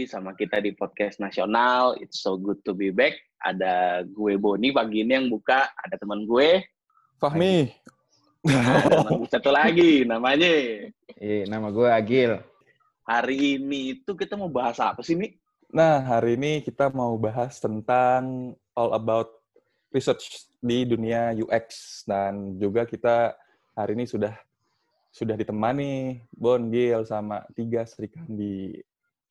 lagi sama kita di podcast nasional. It's so good to be back. Ada gue Boni pagi ini yang buka, ada teman gue, Fahmi. ada teman satu lagi namanya. Iya, nama gue Agil. Hari ini itu kita mau bahas apa sih, Mi? Nah, hari ini kita mau bahas tentang all about research di dunia UX dan juga kita hari ini sudah sudah ditemani Bon Gil sama tiga Sri Kandi.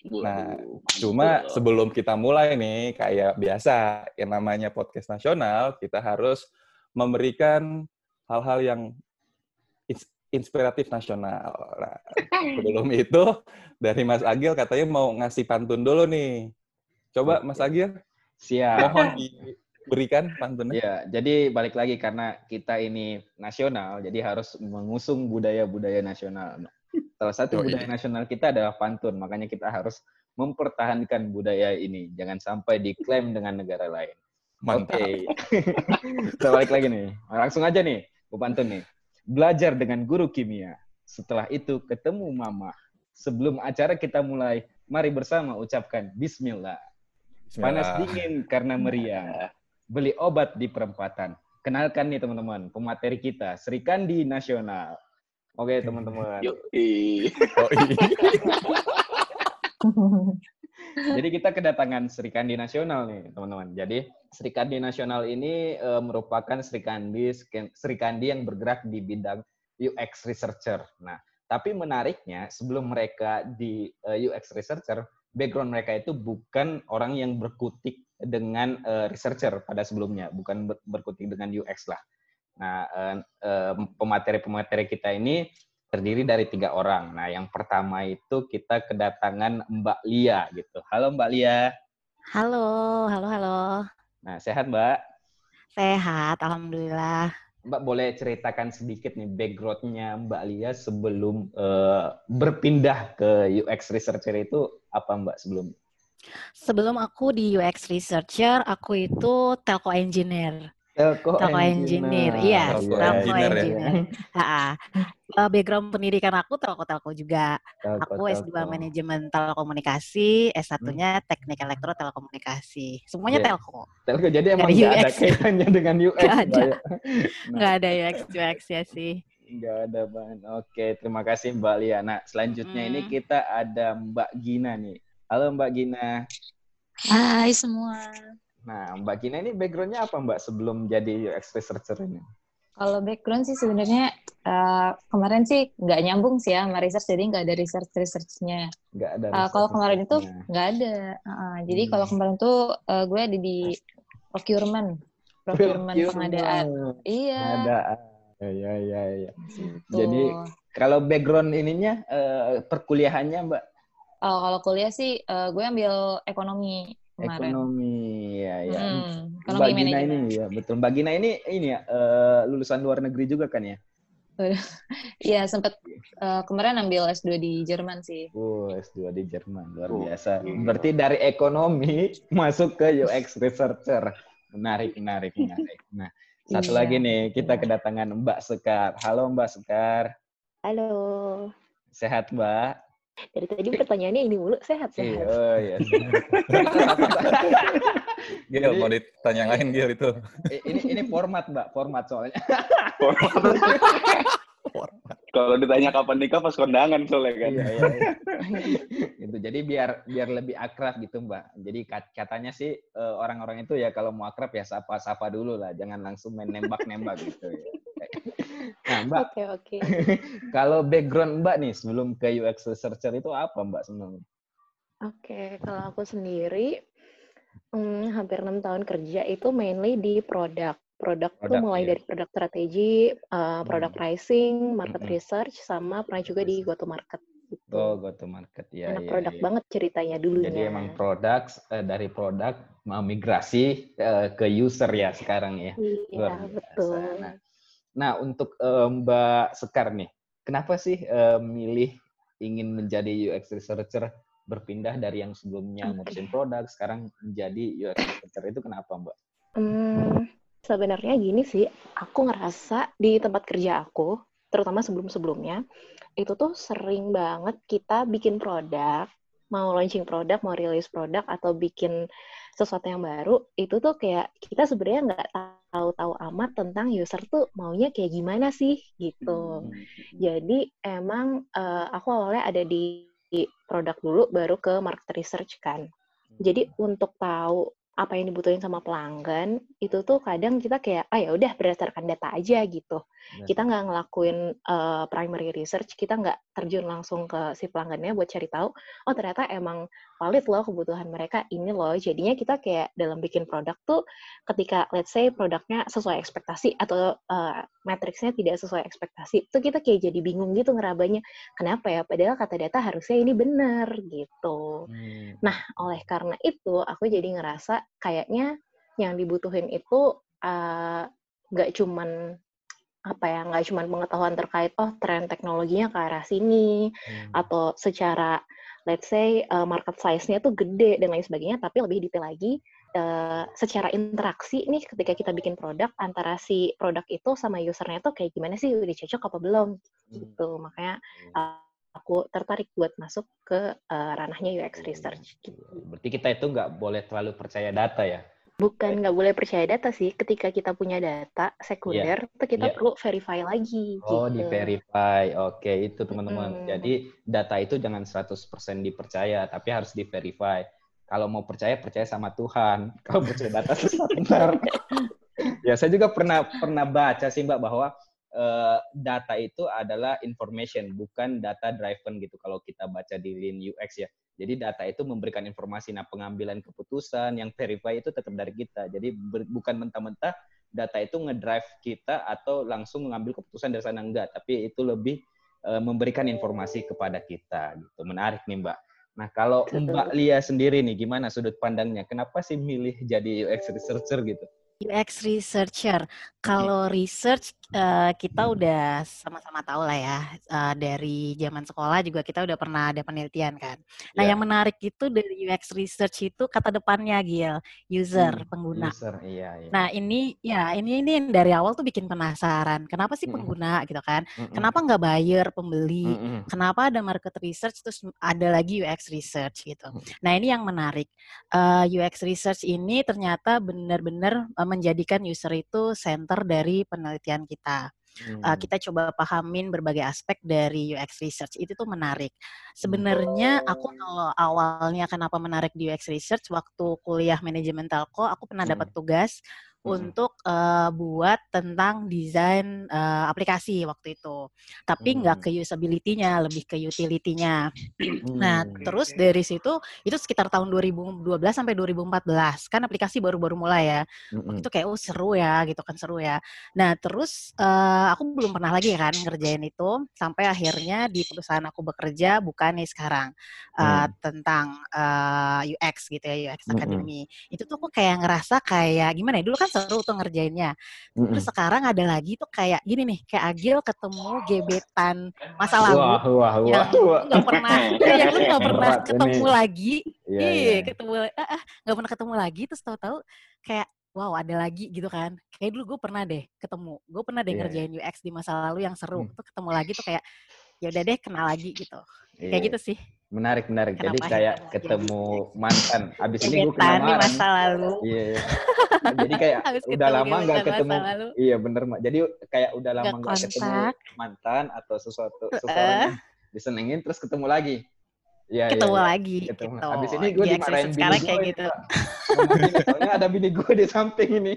Nah, Cuma sebelum kita mulai nih, kayak biasa, yang namanya podcast nasional, kita harus memberikan hal-hal yang ins- inspiratif nasional. Nah, sebelum itu, dari Mas Agil katanya mau ngasih pantun dulu nih. Coba Mas Agil, Siap. mohon diberikan pantunnya. Ya, jadi balik lagi karena kita ini nasional, jadi harus mengusung budaya-budaya nasional. Salah satu Yoi. budaya nasional kita adalah pantun, makanya kita harus mempertahankan budaya ini. Jangan sampai diklaim dengan negara lain. Oke. Kita balik lagi nih. Langsung aja nih, gue pantun nih. Belajar dengan guru kimia. Setelah itu ketemu mama. Sebelum acara kita mulai, mari bersama ucapkan Bismillah. Panas dingin karena meriang. Beli obat di perempatan. Kenalkan nih teman-teman, pemateri kita, Sri Kandi Nasional. Oke teman-teman. Jadi kita kedatangan Sri Kandi Nasional nih teman-teman. Jadi Sri Kandi Nasional ini eh, merupakan Sri Kandi, Sri Kandi yang bergerak di bidang UX Researcher. Nah, tapi menariknya sebelum mereka di eh, UX Researcher, background mereka itu bukan orang yang berkutik dengan eh, researcher pada sebelumnya, bukan ber- berkutik dengan UX lah. Nah, eh, eh, pemateri-pemateri kita ini terdiri dari tiga orang. Nah, yang pertama itu kita kedatangan Mbak Lia gitu. Halo Mbak Lia. Halo, halo, halo. Nah, sehat Mbak? Sehat, alhamdulillah. Mbak boleh ceritakan sedikit nih background-nya Mbak Lia sebelum eh, berpindah ke UX researcher itu apa Mbak sebelum? Sebelum aku di UX researcher, aku itu telco engineer. Telco, Telco engineer, iya, Telco telco engineer ya. engineer. Ha-ha. Eh, Background pendidikan aku telco-telco juga. Telco, Aku S2 telco. manajemen telekomunikasi, S1-nya teknik elektro telekomunikasi. Semuanya Oke. telco. Telco jadi emang Dari nggak ada UX. kaitannya dengan UX Nggak Mbak, ada. ya? Nggak ada UX UX ya sih. Nggak ada Bang. Oke, terima kasih Mbak Lia. Nah, selanjutnya ini Hmm. kita ada Mbak Gina nih. Halo Mbak Gina. Hai semua. Nah, Mbak Gina ini background-nya apa Mbak sebelum jadi UX researcher ini? Kalau background sih sebenarnya eh, kemarin sih nggak nyambung sih ya sama research, jadi nggak ada research researchnya. Nggak ada. Eh, kalau kemarin itu nggak ada. Heeh, jadi Hmm. kalau kemarin tuh eh, gue ada di procurement, procurement pengadaan. Iya. Pengadaan. Ya, ya, ya, ya. gitu. Jadi kalau background ininya eh, perkuliahannya Mbak Oh, kalau kuliah sih eh, gue ambil ekonomi kemarin. ekonomi ya ya. Hmm, Mbak Gina ini ya betul. Mbak Gina ini ini ya eh, lulusan luar negeri juga kan ya? Iya, sempat eh, kemarin ambil S2 di Jerman sih. Oh, S2 di Jerman luar Oh, biasa. iya. Berarti dari ekonomi masuk ke UX researcher. Menarik, menarik, menarik. Nah, satu Iya. lagi nih kita kedatangan Mbak Sekar. Halo Mbak Sekar. Halo. Sehat Mbak? Dari tadi pertanyaannya ini mulu sehat Iya, sehat. oh iya. Gil, Jadi- mau ditanya yang lain Gil itu. Ini ini format Mbak, format soalnya. Kalau ditanya kapan nikah pas kondangan soalnya kan. Iya, iya, iya. gitu. Jadi biar biar lebih akrab gitu, Mbak. Jadi kat- katanya sih eh, orang-orang itu ya kalau mau akrab ya sapa-sapa dulu lah, jangan langsung main nembak-nembak gitu ya. Nah, Mbak, Oke oke. kalau background Mbak nih sebelum ke UX researcher itu apa, Mbak sebenarnya? Oke, kalau aku sendiri hmm, hampir enam tahun kerja itu mainly di produk. Produk tuh Produk, mulai iya. dari produk strategi, uh, produk Hmm. pricing, market Mm-mm. research, sama pernah juga di go to market. Gitu. Oh, go to market ya. Anak ya, produk ya. banget ceritanya dulunya. Jadi emang produk eh, dari produk mau migrasi eh, ke user ya sekarang ya. Iya biasa. betul. Nah, nah untuk eh, Mbak Sekar nih, kenapa sih eh, milih ingin menjadi UX researcher berpindah dari yang sebelumnya Oke. ngurusin produk sekarang menjadi UX researcher itu kenapa Mbak? Hmm, Sebenarnya gini sih, aku ngerasa di tempat kerja aku, terutama sebelum-sebelumnya, itu tuh sering banget kita bikin produk, mau launching produk, mau rilis produk, atau bikin sesuatu yang baru, itu tuh kayak kita sebenarnya nggak tahu-tahu amat tentang user tuh maunya kayak gimana sih gitu. Hmm. Jadi emang eh, aku awalnya ada di produk dulu, baru ke market research kan. Jadi untuk tahu apa yang dibutuhin sama pelanggan itu tuh kadang kita kayak ah ya udah berdasarkan data aja gitu. Kita nggak ngelakuin uh, primary research kita nggak terjun langsung ke si pelanggannya buat cari tahu oh ternyata emang valid loh kebutuhan mereka ini loh. Jadinya kita kayak dalam bikin produk tuh ketika let's say produknya sesuai ekspektasi atau uh, matriksnya tidak sesuai ekspektasi itu kita kayak jadi bingung gitu ngerabanya kenapa ya? Padahal kata data harusnya ini benar gitu. Hmm. Nah, oleh karena itu, aku jadi ngerasa kayaknya yang dibutuhin itu eh, nggak cuman apa ya, nggak cuman pengetahuan terkait oh tren teknologinya ke arah sini Hmm. atau secara let's say eh, market size-nya tuh gede dan lain sebagainya, tapi lebih detail lagi eh, secara interaksi nih ketika kita bikin produk antara si produk itu sama usernya tuh kayak gimana sih udah cocok apa belum gitu. Makanya eh, aku tertarik buat masuk ke eh, ranahnya UX research gitu. Berarti kita itu nggak boleh terlalu percaya data ya? Bukan nggak boleh percaya data sih, ketika kita punya data sekunder, tuh kita Iya. perlu verify lagi. Oh, gitu. di verify. Oke, itu teman-teman. Mm-mm. Jadi data itu jangan 100% dipercaya, tapi harus di verify. Kalau mau percaya, percaya sama Tuhan. Kalau percaya data benar. ya, saya juga pernah pernah baca sih Mbak bahwa eh, data itu adalah information, bukan data driven gitu. Kalau kita baca di Lean UX ya. Jadi data itu memberikan informasi. Nah, pengambilan keputusan yang verify itu tetap dari kita. Jadi ber- bukan mentah-mentah data itu ngedrive kita atau langsung mengambil keputusan dari sana enggak, tapi itu lebih eh, memberikan informasi kepada kita gitu. Menarik nih, Mbak. Nah, kalau. Mbak Lia sendiri nih gimana sudut pandangnya? Kenapa sih milih jadi UX researcher gitu? UX researcher. Kalau research eh, kita udah sama-sama tahu lah ya eh, dari zaman sekolah juga kita udah pernah ada penelitian kan. Nah Ya. yang menarik itu dari UX research itu kata depannya Gil, user Hmm, pengguna. User, iya, iya. Nah ini ya ini ini dari awal tuh bikin penasaran. Kenapa sih Mm-mm. pengguna gitu kan? Mm-mm. Kenapa nggak buyer pembeli? Mm-mm. Kenapa ada market research terus ada lagi UX research gitu. Hmm. Nah ini yang menarik. Eh, UX research ini ternyata benar-benar menjadikan user itu center dari penelitian kita. Eh, Hmm. kita coba pahamin berbagai aspek dari UX research. Itu tuh menarik. Sebenarnya aku kalau awalnya kenapa menarik di UX research waktu kuliah manajemen telco, aku pernah dapat Mm. tugas Untuk eh, buat tentang desain eh, aplikasi waktu itu. Tapi nggak Mm. ke usability-nya, lebih ke utility-nya. Nah, Hmm. terus dari situ itu sekitar tahun 2012 sampai 2014 kan aplikasi baru-baru mulai ya. Mm-mm. Waktu itu kayak oh seru ya gitu kan seru ya. Nah, terus eh, aku belum pernah lagi kan ngerjain itu sampai akhirnya di perusahaan aku bekerja bukan nih sekarang eh, Hmm. tentang eh, UX gitu ya, UX. Academy. Itu tuh aku kayak ngerasa kayak gimana ya? Dulu kan seru tuh ngerjainnya. Mm-mm. Terus sekarang ada lagi tuh kayak gini nih, kayak Agil ketemu gebetan masa lalu Wah, wah, yang wah, wah. nggak pernah yang lu nggak pernah ketemu ini. lagi Iya, iya iya. ketemu ah, ah, nggak pernah ketemu lagi terus tahu-tahu kayak wow ada lagi gitu kan kayak dulu gue pernah deh ketemu gue pernah deh Iya, ngerjain UX di masa lalu yang seru Hmm. tuh ketemu lagi tuh kayak ya udah deh kenal lagi gitu kayak Iya. gitu sih Menarik, menarik. Jadi Kenapa kayak akhirnya ketemu mantan. Abis ini gue gebetan kena di masa lalu Iya, iya. Jadi kayak udah lama nggak ketemu. lalu. Iya bener mak. Jadi kayak udah lama Nggak ketemu mantan atau sesuatu seseorang yang disenengin terus ketemu lagi. Iya, iya, ketemu iya. lagi Ketemu. gitu Abis ini gue UX dimarahin bini sekarang gue kayak gitu soalnya ada bini gue di samping ini.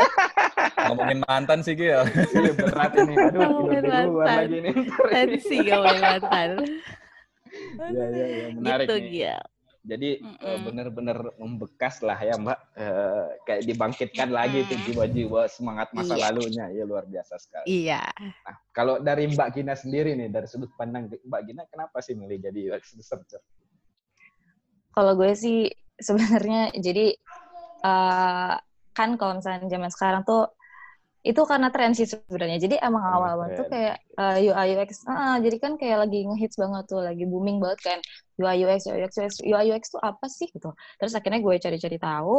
Ngomongin mantan sih, Gil. Iya berat ini. Aduh, tidur Ngomongin di luar mantan. lagi ini. tensi gak boleh mantan Iya, iya, iya. Menarik gitu nih. Gil Jadi eh, Mm-mm. bener-bener membekas lah ya Mbak. Eh, kayak dibangkitkan lagi tuh jiwa-jiwa semangat masa Iya. lalunya. Ya luar biasa sekali. iya Nah, kalau dari Mbak Gina sendiri nih, dari sudut pandang Mbak Gina, kenapa sih milih jadi UX researcher? Kalau gue sih sebenarnya jadi eh, kan kalau misalnya zaman sekarang tuh itu karena tren sih sebenarnya. Jadi emang awal-awal tuh kayak eh, UI UX, ah, jadi kan kayak lagi ngehits banget tuh, lagi booming banget kan UI UX, UI UX, UI UX tuh apa sih gitu. Terus akhirnya gue cari-cari tahu,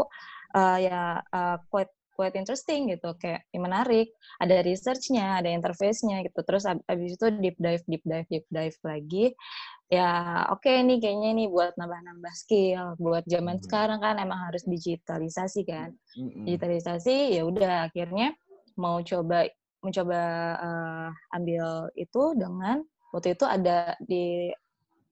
eh, ya eh, quite quite interesting gitu, kayak yang menarik. Ada research-nya, ada interface-nya gitu. Terus ab- abis itu deep dive, deep dive, deep dive lagi. Ya oke nih kayaknya nih buat nambah-nambah skill. Buat zaman Hmm. sekarang kan emang harus digitalisasi kan. Mm-mm. Digitalisasi ya udah akhirnya mau coba mencoba eh, ambil itu dengan waktu itu ada di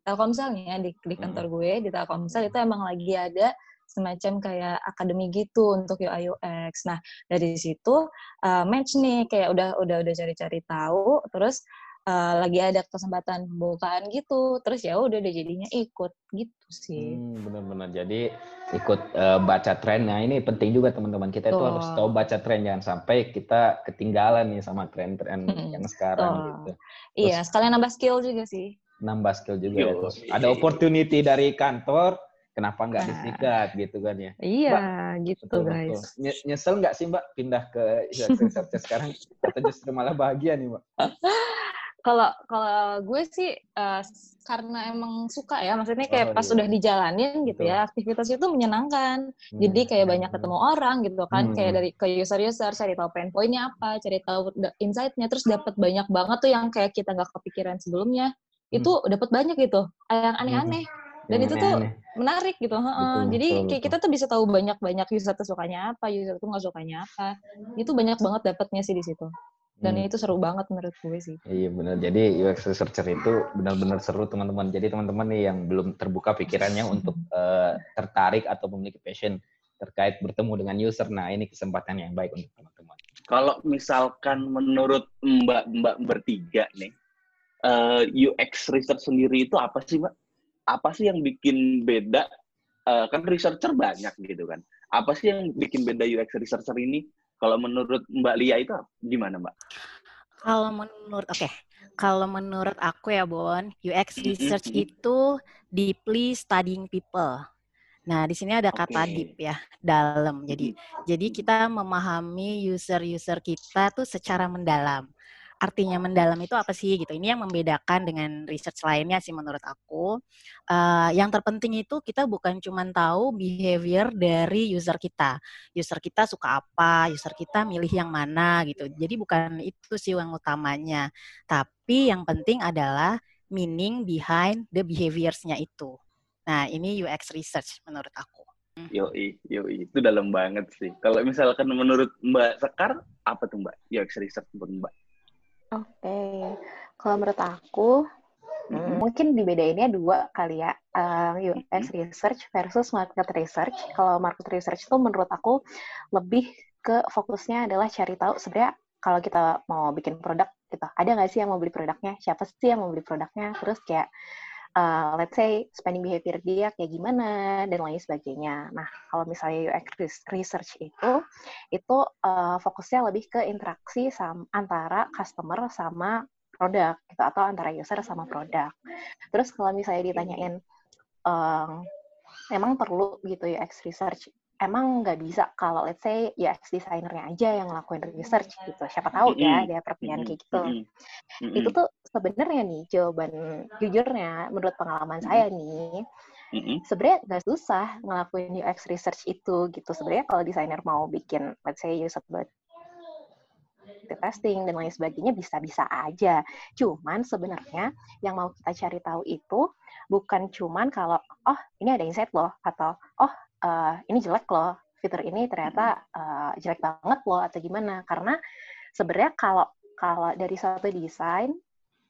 Telkomselnya di, di kantor gue di Telkomsel itu emang lagi ada semacam kayak akademi gitu untuk UI UX. Nah dari situ uh, match nih kayak udah udah udah cari-cari tahu, terus uh, lagi ada kesempatan pembukaan gitu, terus ya udah udah jadinya ikut gitu sih. Hmm, benar-benar. Jadi ikut eh, baca tren. Nah ini penting juga teman-teman kita itu harus tahu baca tren jangan sampai kita ketinggalan nih sama tren-tren Mm-mm. yang sekarang Betul. gitu. Iya, sekalian nambah skill juga sih. Nambah skill juga ya. Yo, Terus iya. ada opportunity dari kantor, kenapa nggak Nah. disikat gitu kan ya? Iya, gitu Betul, guys. betul. Nye- Nyesel nggak sih Mbak pindah ke UX Researcher sekarang? Atau justru malah bahagia nih Mbak? Kalau kalau gue sih eh, karena emang suka ya, maksudnya kayak Oh, pas iya. udah dijalanin gitu Betul. ya, aktivitas itu menyenangkan. Jadi Hmm. kayak banyak ketemu orang gitu kan, Hmm. kayak dari ke user-user cari tahu pain point-nya apa, cari tahu insight-nya, terus dapat banyak banget tuh yang kayak kita nggak kepikiran sebelumnya. Itu dapat banyak gitu, yang aneh-aneh. Dan Yang itu tuh menarik gitu. heeh. Betul, Jadi betul, kayak betul. kita tuh bisa tahu banyak-banyak user tuh sukanya apa, user tuh nggak sukanya apa. Itu banyak banget dapatnya sih di situ. Dan Hmm. itu seru banget menurut gue sih. Iya benar. Jadi UX researcher itu benar-benar seru teman-teman. Jadi teman-teman nih yang belum terbuka pikirannya untuk eh, tertarik atau memiliki passion terkait bertemu dengan user. Nah ini kesempatan yang baik untuk teman-teman. Kalau misalkan menurut mbak-mbak bertiga nih, eh, UX research sendiri itu apa sih, mbak? Apa sih yang bikin beda? Eh, kan researcher banyak gitu kan. Apa sih yang bikin beda UX researcher ini? Kalau menurut Mbak Lia itu gimana, Mbak? Kalau menurut oke, kalau menurut aku ya Bon, UX research mm-mm. itu deeply studying people. Nah, di sini ada kata Oke. deep ya, dalam. Jadi jadi kita memahami user-user kita tuh secara mendalam. Artinya mendalam itu apa sih gitu. Ini yang membedakan dengan research lainnya sih menurut aku. Eh, yang terpenting itu kita bukan cuma tahu behavior dari user kita. User kita suka apa, user kita milih yang mana gitu. Jadi bukan itu sih yang utamanya. Tapi yang penting adalah meaning behind the behaviors-nya itu. Nah, ini UX research menurut aku. Yoi, yoi. Itu dalam banget sih. Kalau misalkan menurut Mbak Sekar, apa tuh Mbak? UX research buat Mbak? Oke, kalau menurut aku Mm-mm. mungkin dibedainnya dua kali ya, eh, UX research versus market research. Kalau market research itu menurut aku lebih ke fokusnya adalah cari tahu sebenarnya kalau kita mau bikin produk gitu, ada nggak sih yang mau beli produknya? Siapa sih yang mau beli produknya? Terus kayak eh, let's say spending behavior dia kayak gimana dan lain sebagainya. Nah, kalau misalnya UX res- research itu itu eh, fokusnya lebih ke interaksi sam- antara customer sama produk gitu atau antara user sama produk. Terus kalau misalnya ditanyain em, emang perlu gitu UX research emang nggak bisa kalau let's say UX designernya aja yang ngelakuin research gitu. Siapa tahu ya ada pertanyaan kayak gitu. Itu tuh sebenarnya nih jawaban jujurnya menurut pengalaman saya nih sebenarnya nggak susah ngelakuin UX research itu gitu. Sebenarnya kalau desainer mau bikin let's say usability testing dan lain sebagainya bisa-bisa aja. Cuman sebenarnya yang mau kita cari tahu itu bukan cuman kalau oh ini ada insight loh atau oh eh, ini jelek loh fitur ini ternyata eh, jelek banget loh atau gimana? Karena sebenarnya kalau kalau dari satu desain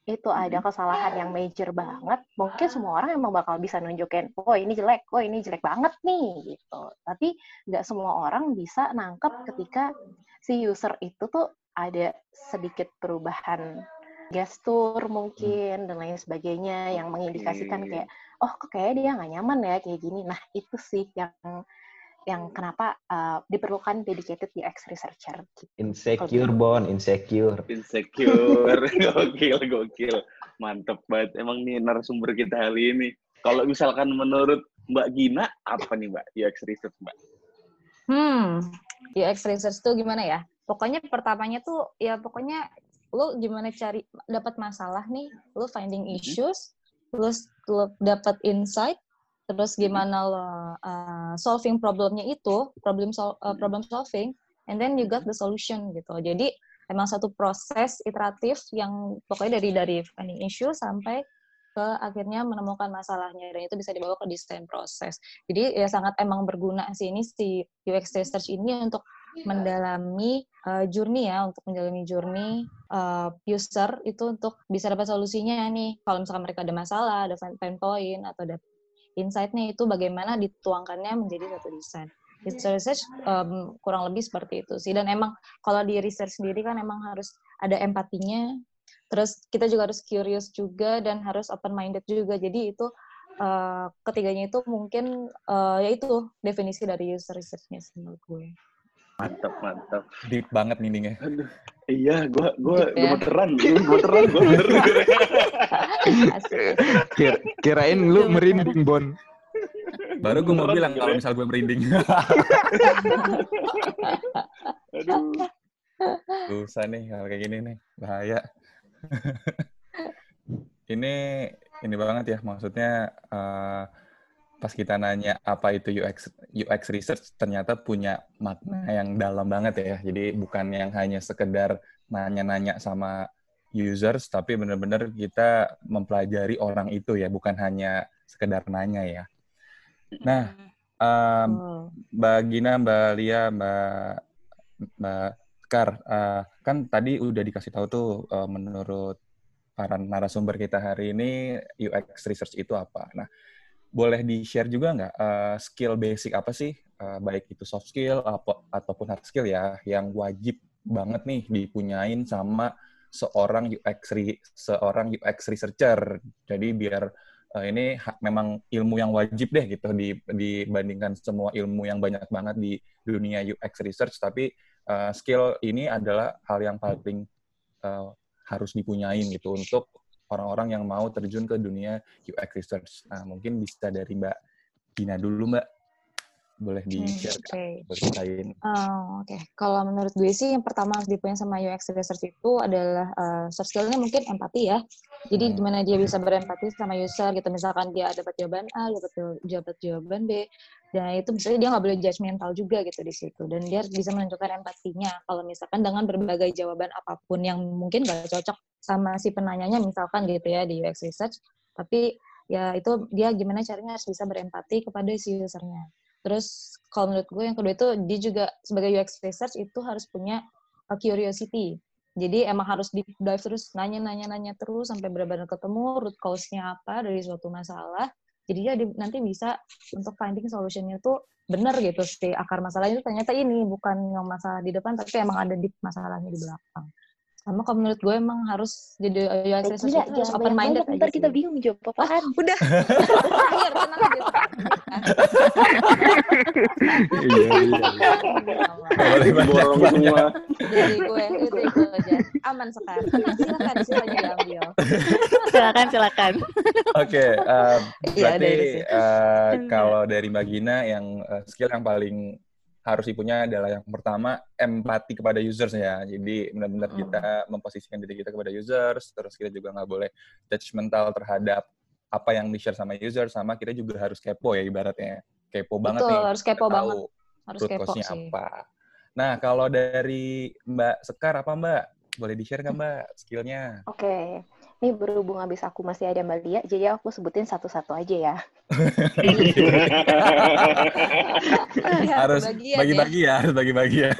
itu ada kesalahan yang major banget, mungkin semua orang emang bakal bisa nunjukin, oh ini jelek, oh ini jelek banget nih, gitu. Tapi nggak semua orang bisa nangkep ketika si user itu tuh ada sedikit perubahan gestur mungkin dan lain sebagainya yang mengindikasikan kayak, oh kok kayak dia nggak nyaman ya kayak gini. Nah itu sih yang yang kenapa uh, diperlukan dedicated UX researcher. Gitu. Insecure, Bon. Insecure. Insecure. gokil, gokil. Mantep banget. Emang nih narasumber kita hari ini. Kalau misalkan menurut Mbak Gina, apa nih Mbak UX research Mbak? Hmm, UX research tuh gimana ya? Pokoknya pertamanya tuh ya pokoknya lu gimana cari dapat masalah nih, lu finding issues, terus lu dapat insight, terus gimana lo uh, solving problemnya itu, problem sol uh, problem solving, and then you got the solution gitu. Jadi emang satu proses iteratif yang pokoknya dari dari finding issue sampai ke akhirnya menemukan masalahnya dan itu bisa dibawa ke desain proses. Jadi ya sangat emang berguna sih ini si UX research ini untuk mendalami uh, journey ya untuk mendalami journey uh, user itu untuk bisa dapat solusinya nih. Kalau misalkan mereka ada masalah ada pain point atau ada insight-nya itu bagaimana dituangkannya menjadi satu desain. User research um, kurang lebih seperti itu sih. Dan emang kalau di research sendiri kan emang harus ada empatinya. Terus kita juga harus curious juga dan harus open minded juga. Jadi itu uh, ketiganya itu mungkin uh, ya itu definisi dari user research-nya menurut gue mantap mantap deep banget nih Aduh, iya gue gue Deep ya. gemeteran gue gemeteran gue Kira, kirain lu merinding, Bon. baru gue mau bilang kalau misal gue merinding. Aduh. Susah nih kalau kayak gini nih bahaya. Ini ini banget ya maksudnya eh, pas kita nanya apa itu UX UX research ternyata punya makna yang dalam banget ya jadi bukan yang hanya sekedar nanya-nanya sama users tapi benar-benar kita mempelajari orang itu ya bukan hanya sekedar nanya ya nah em, Hmm. Mbak Gina, Mbak Lia, Mbak Mbak Kar, eh, kan tadi udah dikasih tahu tuh eh, menurut para narasumber kita hari ini UX research itu apa. Nah, boleh di-share juga nggak eh, skill basic apa sih, eh, baik itu soft skill apa, ataupun hard skill ya, yang wajib banget nih dipunyain sama seorang UX re- seorang UX researcher. Jadi biar eh, ini ha- memang ilmu yang wajib deh gitu di, dibandingkan semua ilmu yang banyak banget di dunia UX research. Tapi eh, skill ini adalah hal yang paling eh, harus dipunyain gitu untuk orang-orang yang mau terjun ke dunia UX research. Nah, mungkin bisa dari Mbak Gina dulu, Mbak. Boleh di-share, Kak. Oke. ceritain. Oh, Oke, kalau menurut gue sih yang pertama harus dipunya sama UX research itu adalah uh, soft skill-nya mungkin empati ya. Jadi Hmm. gimana dia bisa berempati sama user gitu. Misalkan dia dapat jawaban A, dapat jawaban B, dan itu misalnya dia nggak boleh judgmental juga gitu di situ. Dan dia bisa menunjukkan empatinya kalau misalkan dengan berbagai jawaban apa pun yang mungkin nggak cocok sama si penanyanya misalkan gitu ya di UX research. Tapi ya itu dia gimana caranya harus bisa berempati kepada si usernya. Terus kalau menurut gue yang kedua itu dia juga sebagai UX research itu harus punya uh, curiosity. Jadi emang harus deep dive terus nanya-nanya-nanya terus sampai benar-benar ketemu root cause-nya apa dari suatu masalah. Jadi dia di- nanti bisa untuk finding solution-nya tuh benar gitu sih akar masalahnya itu ternyata ini bukan yang masalah di depan tapi emang ada deep masalahnya di belakang. Sama kalau menurut gue emang harus jadi UX Eh, research itu harus open minded banyak-banyak, ntar aja kita bingung jawab apaan. Udah. Terakhir, tenang aja. Iya, iya. Semua Jadi gue itu itu aja. Aman sekarang. Silakan diambil. silakan silakan. Oke, eh, Iya, berarti eh, kalau dari Mbak Gina yang eh, skill yang paling harus dipunya adalah yang pertama empati kepada users ya. Jadi benar-benar Mm. kita memposisikan diri kita kepada users, terus kita juga nggak boleh judgmental terhadap apa yang di-share sama user, sama kita juga harus kepo ya ibaratnya. Kepo banget Betul, nih. harus kepo tahu banget. Harus root kepo sih. apa. Nah, kalau dari Mbak Sekar apa Mbak? Boleh di-share nggak Mbak skillnya? Oke, ini berhubung abis aku masih ada Mbak Lia, jadi aku sebutin satu-satu aja ya. Harus kebagian ya. bagi-bagi ya, harus bagi-bagi ya.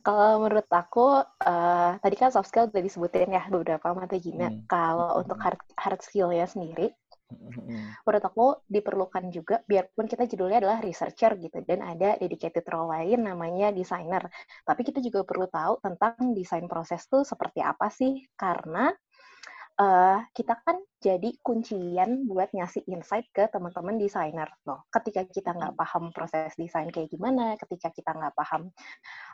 Kalau menurut aku, eh, tadi kan soft skill udah disebutin ya beberapa mata Gina. Hmm. Kalau untuk hard, hard skill-nya sendiri, menurut aku diperlukan juga, biarpun kita judulnya adalah researcher gitu, dan ada dedicated role lain namanya designer. Tapi kita juga perlu tahu tentang desain proses tuh seperti apa sih, karena eh, kita kan jadi kuncian buat ngasih insight ke teman-teman desainer loh. Ketika kita nggak paham proses desain kayak gimana, ketika kita nggak paham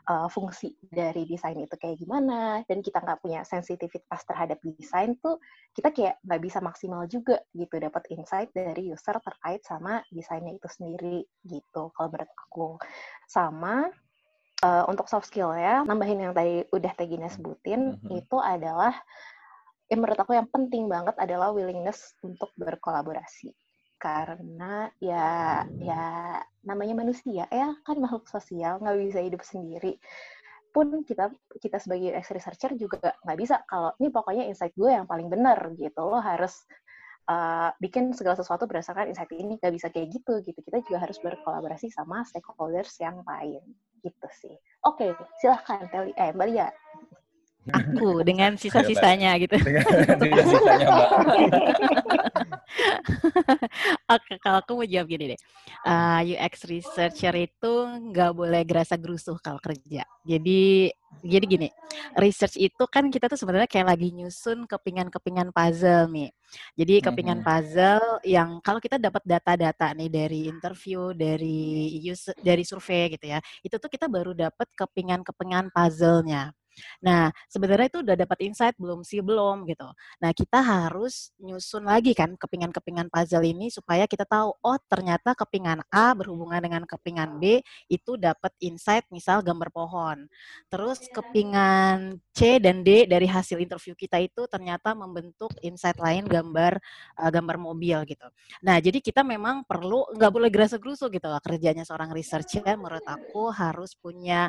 uh, fungsi dari desain itu kayak gimana, dan kita nggak punya sensitivitas terhadap desain tuh, kita kayak nggak bisa maksimal juga gitu dapat insight dari user terkait sama desainnya itu sendiri gitu. Kalau menurut aku, sama uh, untuk soft skill ya, nambahin yang tadi udah Tegina sebutin, Mhm. itu adalah yang menurut aku yang penting banget adalah willingness untuk berkolaborasi. karena ya ya namanya manusia ya kan makhluk sosial nggak bisa hidup sendiri. Pun kita kita sebagai UX researcher juga nggak bisa kalau ini pokoknya insight gue yang paling benar gitu. Lo harus uh, bikin segala sesuatu berdasarkan insight ini. Nggak bisa kayak gitu gitu. Kita juga harus berkolaborasi sama stakeholders yang lain. Gitu sih. Oke silahkan Teli eh Mbak Lia aku dengan sisa-sisanya gitu. Dengan sisa-sisanya, Mbak. Oke, kalau aku mau jawab gini deh. Uh, UX researcher itu nggak boleh gerasa gerusuh kalau kerja. Jadi jadi gini, research itu kan kita tuh sebenarnya kayak lagi nyusun kepingan-kepingan puzzle nih. Jadi kepingan puzzle yang kalau kita dapat data-data nih dari interview, dari use, dari survei gitu ya, itu tuh kita baru dapat kepingan-kepingan puzzle-nya. Nah, sebenarnya itu udah dapat insight belum sih? Belum gitu. Nah, kita harus nyusun lagi kan kepingan-kepingan puzzle ini supaya kita tahu, oh ternyata kepingan A berhubungan dengan kepingan B itu dapat insight misal gambar pohon. Terus kepingan C dan D dari hasil interview kita itu ternyata membentuk insight lain gambar uh, gambar mobil gitu. Nah, jadi kita memang perlu nggak boleh gerasa gerusu gitu lah kerjanya seorang researcher menurut aku harus punya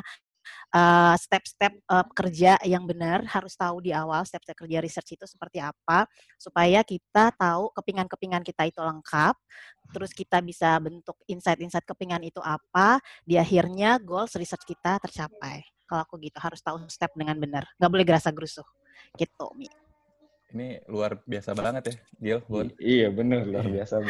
uh, step-step uh, kerja yang benar harus tahu di awal step-step kerja research itu seperti apa supaya kita tahu kepingan-kepingan kita itu lengkap terus kita bisa bentuk insight-insight kepingan itu apa di akhirnya goals research kita tercapai. Kalau aku gitu harus tahu step dengan benar nggak boleh gerasa gerusuh. Gitu Mi. Ini luar biasa banget ya Gil Bon. iya benar luar biasa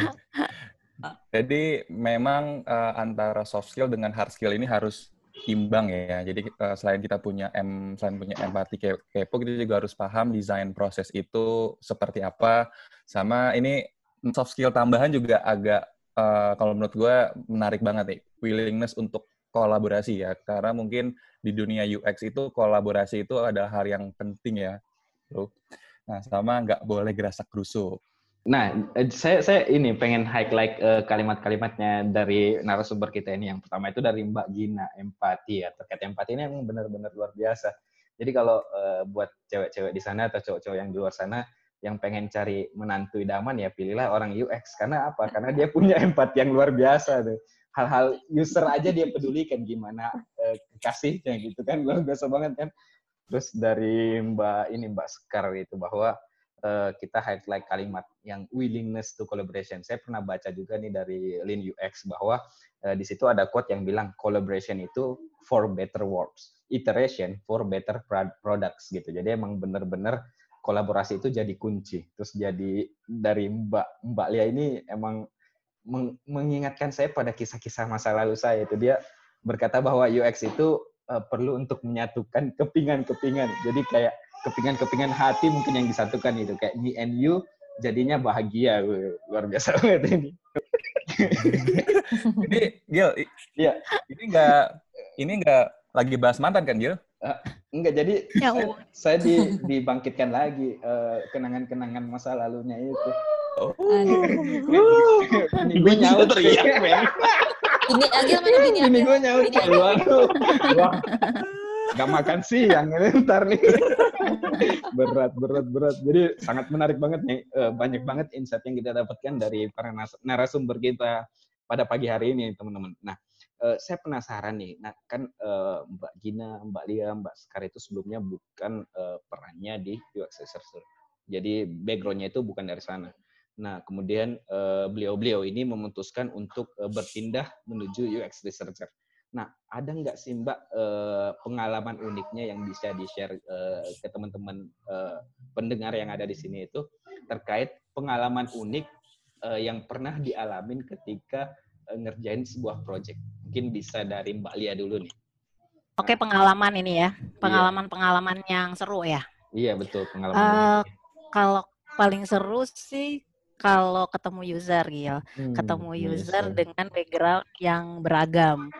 jadi memang uh, antara soft skill dengan hard skill ini harus imbang ya. Jadi uh, selain kita punya M, selain punya empati kepo, kita juga harus paham desain proses itu seperti apa. Sama ini soft skill tambahan juga agak uh, kalau menurut gue menarik banget nih, willingness untuk kolaborasi ya. Karena mungkin di dunia UX itu kolaborasi itu adalah hal yang penting ya. Nah, sama nggak boleh gerasak gerusuk. Nah, eh, saya saya ini pengen highlight uh, kalimat-kalimatnya dari narasumber kita ini. Yang pertama itu dari Mbak Gina, empati ya. Terkait empati ini emang benar-benar luar biasa. Jadi kalau uh, buat cewek-cewek di sana atau cowok-cowok yang di luar sana yang pengen cari menantu idaman ya pilihlah orang UX. Karena apa? Karena dia punya empati yang luar biasa tuh. Hal-hal user aja dia pedulikan gimana uh, kekasihnya gitu kan. Luar biasa banget kan. Terus dari Mbak ini Mbak Sekar itu bahwa uh, kita highlight kalimat yang willingness to collaboration. Saya pernah baca juga nih dari Lean UX bahwa uh, di situ ada quote yang bilang collaboration itu for better works, iteration for better products gitu. Jadi emang benar-benar kolaborasi itu jadi kunci. Terus jadi dari Mbak Mbak Lia ini emang meng mengingatkan saya pada kisah-kisah masa lalu saya itu dia berkata bahwa UX itu uh, perlu untuk menyatukan kepingan-kepingan. Jadi kayak kepingan-kepingan hati mungkin yang disatukan itu. Kayak me and you jadinya bahagia. Luar biasa banget ini. Ini Gil iya. ini enggak ini enggak lagi bahas mantan kan Gil? Uh, enggak jadi ya, saya, saya di, dibangkitkan lagi uh, kenangan-kenangan masa lalunya itu. Oh. ini gue nyaut. teriak men. Ini aja mana ini ini gue nyaut. Waduh gak makan siang ini ntar nih. Berat berat berat. Jadi sangat menarik banget nih eh, banyak banget insight yang kita dapatkan dari para narasumber kita pada pagi hari ini teman-teman. Nah eh, saya penasaran nih. Nah kan eh, Mbak Gina Mbak Lia Mbak Sekar itu sebelumnya bukan perannya di UX researcher jadi backgroundnya itu bukan dari sana. Nah, kemudian beliau-beliau ini memutuskan untuk berpindah menuju UX researcher. Nah, ada nggak sih Mbak eh, pengalaman uniknya yang bisa di-share eh, ke teman-teman eh, pendengar yang ada di sini itu terkait pengalaman unik eh, yang pernah dialamin ketika eh, ngerjain sebuah project? Mungkin bisa dari Mbak Lia dulu nih. Oke, pengalaman ini ya. Iya. Pengalaman-pengalaman yang seru ya. Iya, betul, pengalaman. Uh, kalau paling seru sih kalau ketemu user, Gil. Hmm, ketemu user yes. dengan background yang beragam.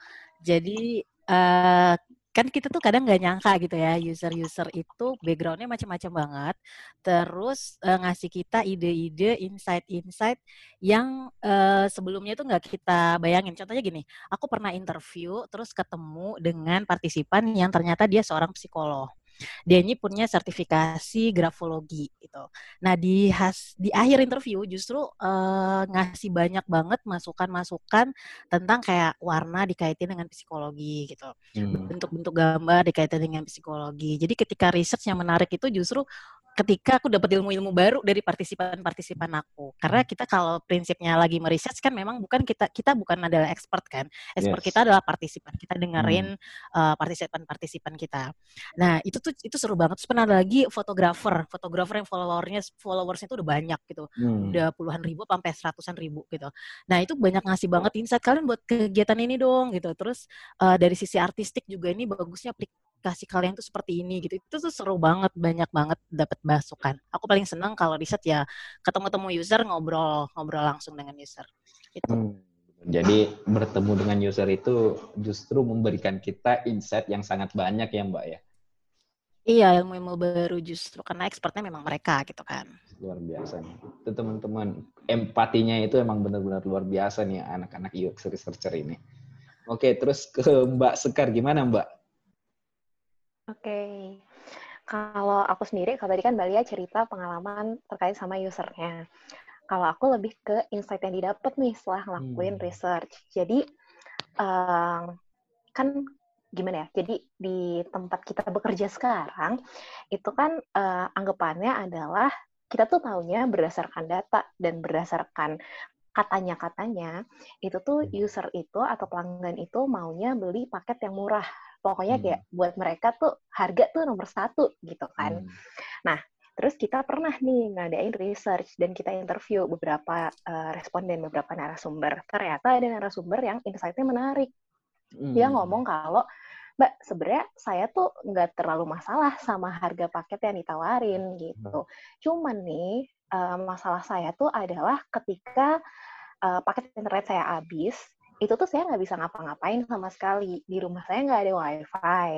Jadi uh, kan kita tuh kadang nggak nyangka gitu ya user-user itu backgroundnya macam-macam banget. Terus uh, ngasih kita ide-ide insight-insight yang uh, sebelumnya itu nggak kita bayangin. Contohnya gini aku pernah interview terus ketemu dengan partisipan yang ternyata dia seorang psikolog Dia ini punya sertifikasi grafologi gitu. Nah di has di akhir interview justru uh, ngasih banyak banget masukan-masukan tentang kayak warna dikaitin dengan psikologi gitu, Hmm. bentuk-bentuk gambar dikaitin dengan psikologi. Jadi ketika research yang menarik itu justru ketika aku dapat ilmu-ilmu baru dari partisipan-partisipan aku. Karena kita kalau prinsipnya lagi meriset kan memang bukan kita kita bukan adalah expert kan. Expert Yes. kita adalah partisipan. Kita dengerin uh, partisipan-partisipan kita. Nah, itu tuh itu seru banget. Terus pernah ada lagi fotografer, fotografer yang followernya followersnya itu udah banyak gitu. Hmm. Udah puluhan ribu sampai seratusan ribu gitu. Nah, itu banyak ngasih banget insight kalian buat kegiatan ini dong gitu. Terus uh, dari sisi artistik juga ini bagusnya aplikasi kalian tuh seperti ini gitu. Itu tuh seru banget, banyak banget dapat masukan. Aku paling seneng kalau riset ya ketemu-temu user ngobrol ngobrol langsung dengan user. Itu. Hmm. Jadi bertemu dengan user itu justru memberikan kita insight yang sangat banyak ya Mbak ya. Iya, ilmu-ilmu baru justru karena expertnya memang mereka gitu kan. Luar biasa nih. Itu teman-teman empatinya itu emang benar-benar luar biasa nih anak-anak UX researcher ini. Oke, terus ke Mbak Sekar gimana Mbak? Oke. Kalau aku sendiri, kalau tadi kan Mbak Lia cerita pengalaman terkait sama usernya. Kalau aku lebih ke insight yang didapat nih setelah ngelakuin Hmm. research. Jadi, em, kan gimana ya? Jadi di tempat kita bekerja sekarang, itu kan eh, anggapannya adalah kita tuh taunya berdasarkan data dan berdasarkan katanya-katanya, itu tuh Hmm. user itu atau pelanggan itu maunya beli paket yang murah. Pokoknya Hmm. kayak buat mereka tuh harga tuh nomor satu gitu kan. Hmm. Terus kita pernah nih ngadain research dan kita interview beberapa eh, responden, beberapa narasumber. Ternyata ada narasumber yang insight-nya menarik. Dia Hmm. ngomong kalau, Mbak, sebenarnya saya tuh nggak terlalu masalah sama harga paket yang ditawarin gitu. Cuman nih, eh, masalah saya tuh adalah ketika eh, paket internet saya habis, itu tuh saya nggak bisa ngapa-ngapain sama sekali. Di rumah saya nggak ada wifi.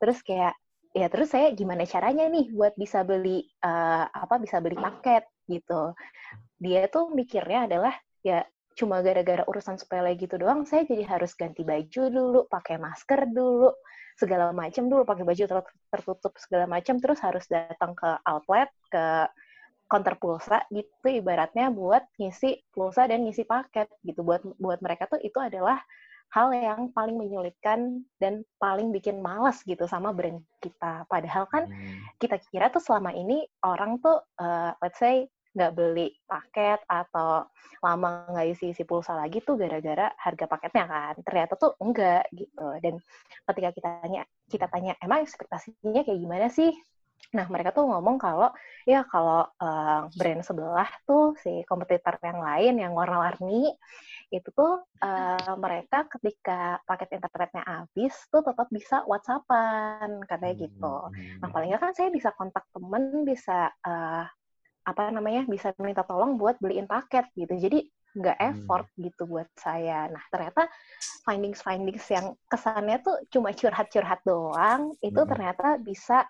Terus kayak, ya terus saya gimana caranya nih buat bisa beli eh, apa bisa beli paket gitu. Dia tuh mikirnya adalah ya cuma gara-gara urusan sepele gitu doang, saya jadi harus ganti baju dulu, pakai masker dulu, segala macam dulu, pakai baju ter- tertutup segala macam, terus harus datang ke outlet, ke counter pulsa gitu ibaratnya buat ngisi pulsa dan ngisi paket gitu buat buat mereka tuh itu adalah hal yang paling menyulitkan dan paling bikin malas gitu sama brand kita. Padahal kan Hmm. kita kira tuh selama ini orang tuh uh, let's say nggak beli paket atau lama nggak isi isi pulsa lagi tuh gara-gara harga paketnya kan ternyata tuh enggak gitu dan ketika kita tanya kita tanya emang ekspektasinya kayak gimana sih nah mereka tuh ngomong kalau ya kalau uh, brand sebelah tuh si kompetitor yang lain yang warna-warni itu tuh uh, mereka ketika paket internetnya habis tuh tetap bisa WhatsAppan katanya gitu Hmm. Nah, paling nggak kan saya bisa kontak temen, bisa eh, apa namanya, bisa minta tolong buat beliin paket gitu. Jadi nggak Hmm. effort gitu buat saya. Nah, ternyata findings-findings yang kesannya tuh cuma curhat-curhat doang, itu Hmm. ternyata bisa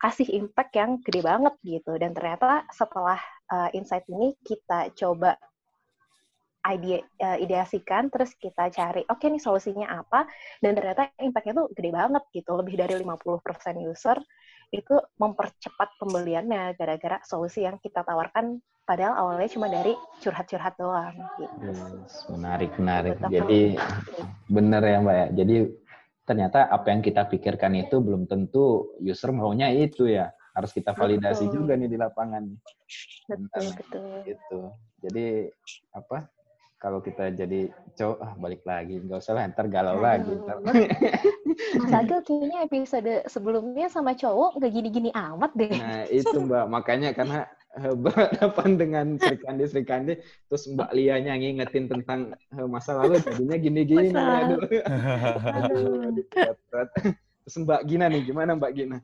kasih impact yang gede banget gitu. Dan ternyata setelah eh, insight ini kita coba ide eh, ideasikan, terus kita cari, oke nih solusinya apa, dan ternyata impact-nya tuh gede banget gitu, lebih dari 50% user itu mempercepat pembeliannya gara-gara solusi yang kita tawarkan padahal awalnya cuma dari curhat-curhat doang gitu. Yes, menarik, menarik. Jadi benar ya Mbak ya. Jadi ternyata apa yang kita pikirkan itu belum tentu user maunya itu ya. Harus kita validasi Betul. juga nih di lapangan. betul betul. Gitu. Jadi apa? Kalau kita jadi cowok, ah balik lagi. Nggak usah lah, ntar galau lagi. Aduh. Ntar. Mas Agil kayaknya episode sebelumnya sama cowok nggak gini-gini amat deh. Nah itu Mbak, makanya karena berhadapan dengan Sri Kandi, Sri Kandi, terus Mbak Lia ngingetin tentang eh, masa lalu, jadinya gini-gini. Aduh. Terus Mbak Gina nih, gimana Mbak Gina?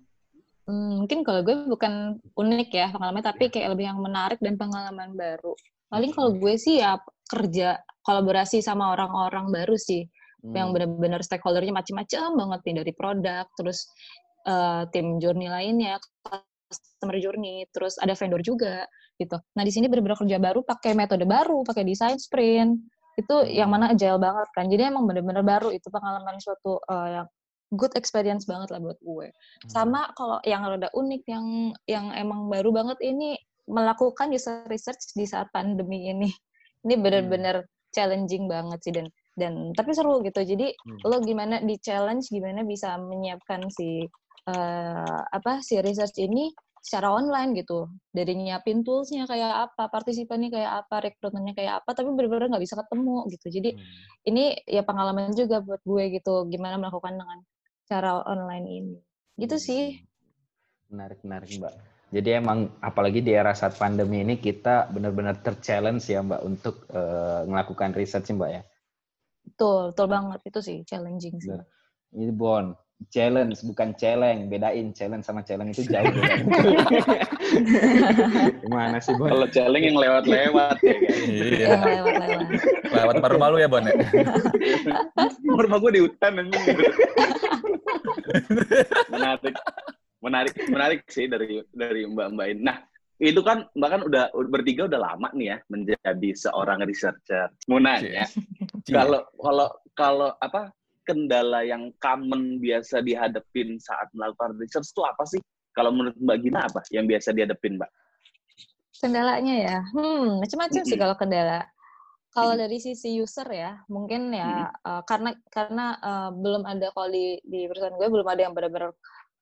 Hmm, mungkin kalau gue bukan unik ya pengalamannya, tapi kayak lebih yang menarik dan pengalaman baru. Paling kalau gue sih ya kerja kolaborasi sama orang-orang baru sih, yang Hmm. benar-benar stakeholdernya macam-macam banget nih dari produk, terus eh, tim journey lainnya, customer journey, terus ada vendor juga gitu. Nah di sini benar-benar kerja baru pakai metode baru, pakai design sprint, itu yang mana agile banget kan. Jadi emang benar-benar baru itu pengalaman suatu eh, yang good experience banget lah buat gue. Sama kalau yang rada unik yang yang emang baru banget ini melakukan user research di saat pandemi ini. Ini benar-benar challenging banget sih dan dan tapi seru gitu. Jadi Hmm. lo gimana di challenge gimana bisa menyiapkan si eh, apa si research ini secara online gitu. Dari nyiapin toolsnya kayak apa, partisipannya kayak apa, rekrutmennya kayak apa, tapi benar-benar nggak bisa ketemu gitu. Jadi Hmm. ini ya pengalaman juga buat gue gitu gimana melakukan dengan cara online ini gitu sih Menarik, menarik Mbak. Jadi emang apalagi di era saat pandemi ini kita benar-benar ter-challenge ya Mbak untuk eh, melakukan research Mbak ya. betul betul banget itu sih challenging sih. Ini Bon, challenge bukan celeng, bedain challenge sama celeng itu jauh. Gimana sih Bon? Kalau celeng yang lewat-lewat ya kan. Iya. lewat-lewat Lewat paruh malu ya, Bon ya? Rumah gue di hutan menarik, menarik, menarik sih dari dari Mbak-mbak ini. Nah, itu kan Mbak kan udah bertiga udah lama nih ya menjadi seorang researcher. Mau nanya, kalau kalau kalau apa kendala yang common biasa dihadapin saat melakukan research itu apa sih? Kalau menurut Mbak Gina apa yang biasa dihadapin Mbak? kendalanya ya? Hmm macam-macam sih kalau kendala. Kalau dari sisi user ya mungkin ya eh, karena karena eh, belum ada kalau di di perusahaan gue belum ada yang benar-benar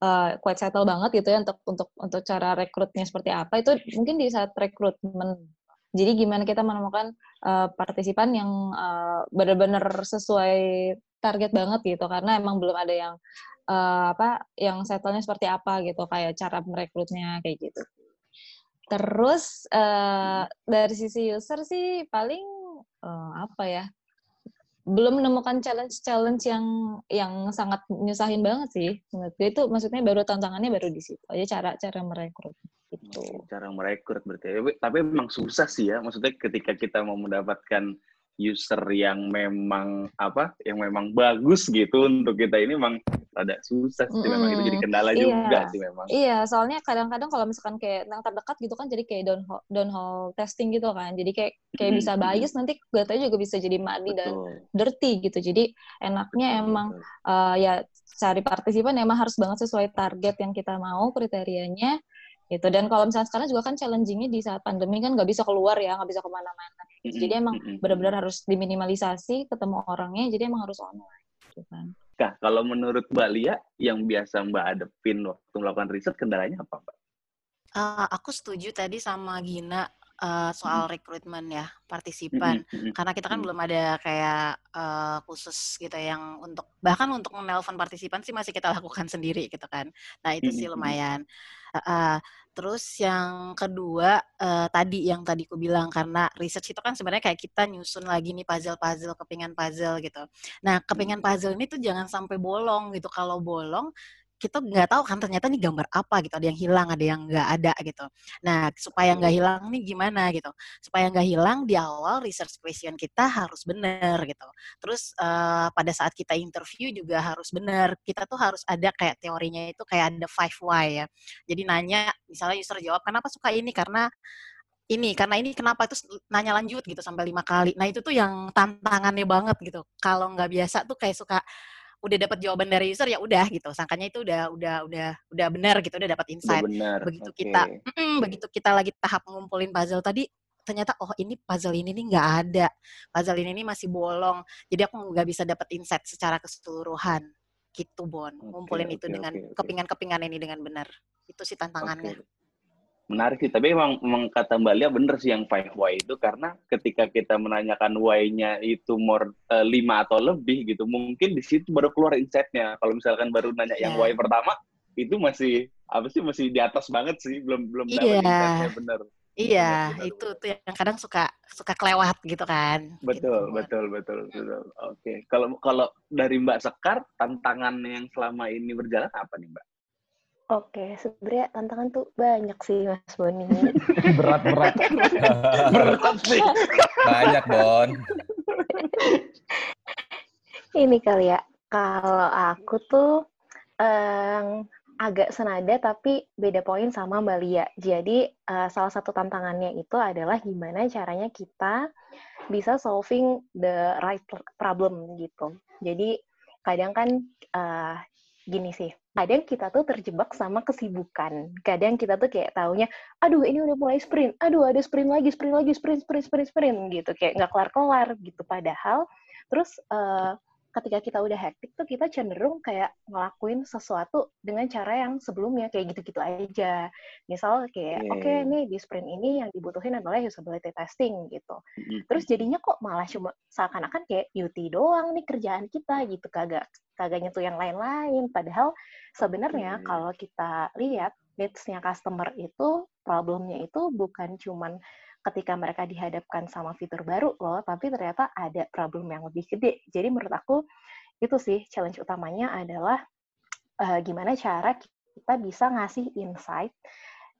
eh, quite settle banget gitu ya untuk untuk untuk cara rekrutnya seperti apa. Itu mungkin di saat rekrutmen. Jadi gimana kita menemukan eh, partisipan yang eh, benar-benar sesuai target banget gitu karena emang belum ada yang eh, apa yang settlenya seperti apa gitu kayak cara merekrutnya kayak gitu Terus eh, dari sisi user sih paling eh, apa ya? Belum menemukan challenge-challenge yang yang sangat nyusahin banget sih. Menurut itu maksudnya baru tantangannya baru di situ aja cara cara merekrut gitu. cara merekrut berarti. Tapi memang susah sih ya. Maksudnya ketika kita mau mendapatkan user yang memang apa, yang memang bagus gitu untuk kita ini memang ada susah sih. Memang itu jadi kendala Iya. juga sih memang. Iya, soalnya kadang-kadang kalau misalkan kayak yang terdekat gitu kan jadi kayak downhole, downhole testing gitu kan. Jadi kayak kayak Mm, bisa mm, bias nanti datanya juga bisa jadi muddy dan dirty gitu. Jadi enaknya betul, emang eh, ya cari partisipan emang harus banget sesuai target yang kita mau kriterianya gitu. Dan kalau misalnya sekarang juga kan challengingnya di saat pandemi kan nggak bisa keluar ya nggak bisa ke mana-mana. Jadi emang benar-benar harus diminimalisasi ketemu orangnya jadi emang harus online gitu kan. Nah, kalau menurut Mbak Lia, yang biasa Mbak hadepin waktu melakukan riset, kendalanya apa, Mbak? Eh, aku setuju tadi sama Gina eh, soal rekrutmen ya partisipan. Karena kita kan belum ada kayak eh, khusus gitu yang untuk bahkan untuk menelpon partisipan sih masih kita lakukan sendiri gitu kan. Nah itu sih lumayan. Eh, eh, terus yang kedua eh, tadi yang tadi ku bilang karena research itu kan sebenarnya kayak kita nyusun lagi nih puzzle-puzzle, kepingan puzzle gitu. Nah kepingan puzzle ini tuh jangan sampai bolong gitu. Kalau bolong kita nggak tahu kan ternyata nih gambar apa gitu. Ada yang hilang, ada yang nggak ada gitu. Nah supaya nggak hilang nih gimana gitu supaya nggak hilang di awal research question kita harus benar gitu. Terus eh, pada saat kita interview juga harus benar. Kita tuh harus ada kayak teorinya itu kayak ada five why ya. Jadi nanya misalnya user jawab kenapa suka ini karena ini karena ini kenapa terus nanya lanjut gitu sampai lima kali. Nah itu tuh yang tantangannya banget gitu. Kalau nggak biasa tuh kayak suka udah dapat jawaban dari user ya udah gitu. Sangkanya itu udah udah udah udah benar gitu, udah dapat Udah insight benar. begitu Oke. kita mm, begitu kita lagi tahap ngumpulin puzzle tadi ternyata oh ini puzzle ini nih nggak ada puzzle ini nih masih bolong jadi aku nggak bisa dapat insight secara keseluruhan gitu Bon ngumpulin itu oke, dengan oke, oke. kepingan-kepingan ini dengan benar itu sih tantangannya Oke. Menarik sih, tapi emang, emang kata Mbak Lia bener sih yang five why itu karena ketika kita menanyakan why-nya itu more eh, lima atau lebih gitu, mungkin di situ baru keluar insight-nya. Kalau misalkan baru nanya yang Iya. why pertama, itu masih apa sih masih di atas banget sih, belum belum dapat Iya. insight-nya bener. iya benar, benar, itu tuh yang kadang suka suka kelewat gitu kan Betul, gitu, betul, betul, betul. Oke, kalau kalau dari Mbak Sekar, tantangan yang selama ini berjalan apa nih Mbak? Oke, sebenarnya tantangan tuh banyak sih Mas Boni. Berat-berat. Berat sih. Banyak, Bon. Ini kali ya, kalau aku tuh em, agak senada tapi beda poin sama Mbak Lia. Jadi eh, salah satu tantangannya itu adalah gimana caranya kita bisa solving the right problem gitu. Jadi kadang kan eh, gini sih, kadang kita tuh terjebak sama kesibukan. Kadang kita tuh kayak taunya, aduh ini udah mulai sprint, aduh ada sprint lagi, sprint lagi, sprint, sprint, sprint, sprint gitu. Kayak nggak kelar-kelar gitu. Padahal, terus uh, ketika kita udah hektik tuh kita cenderung kayak ngelakuin sesuatu dengan cara yang sebelumnya kayak gitu-gitu aja. Misal kayak yeah. oke okay, iya. nih di sprint ini yang dibutuhin adalah usability testing gitu. Terus jadinya kok malah cuma seakan-akan kayak UT doang nih kerjaan kita gitu kagak kagak nyentuh yang lain-lain. Padahal sebenarnya yeah. kalau kita lihat needs-nya customer itu problemnya itu bukan cuman ketika mereka dihadapkan sama fitur baru loh, tapi ternyata ada problem yang lebih gede. Jadi menurut aku itu sih challenge utamanya adalah uh, gimana cara kita bisa ngasih insight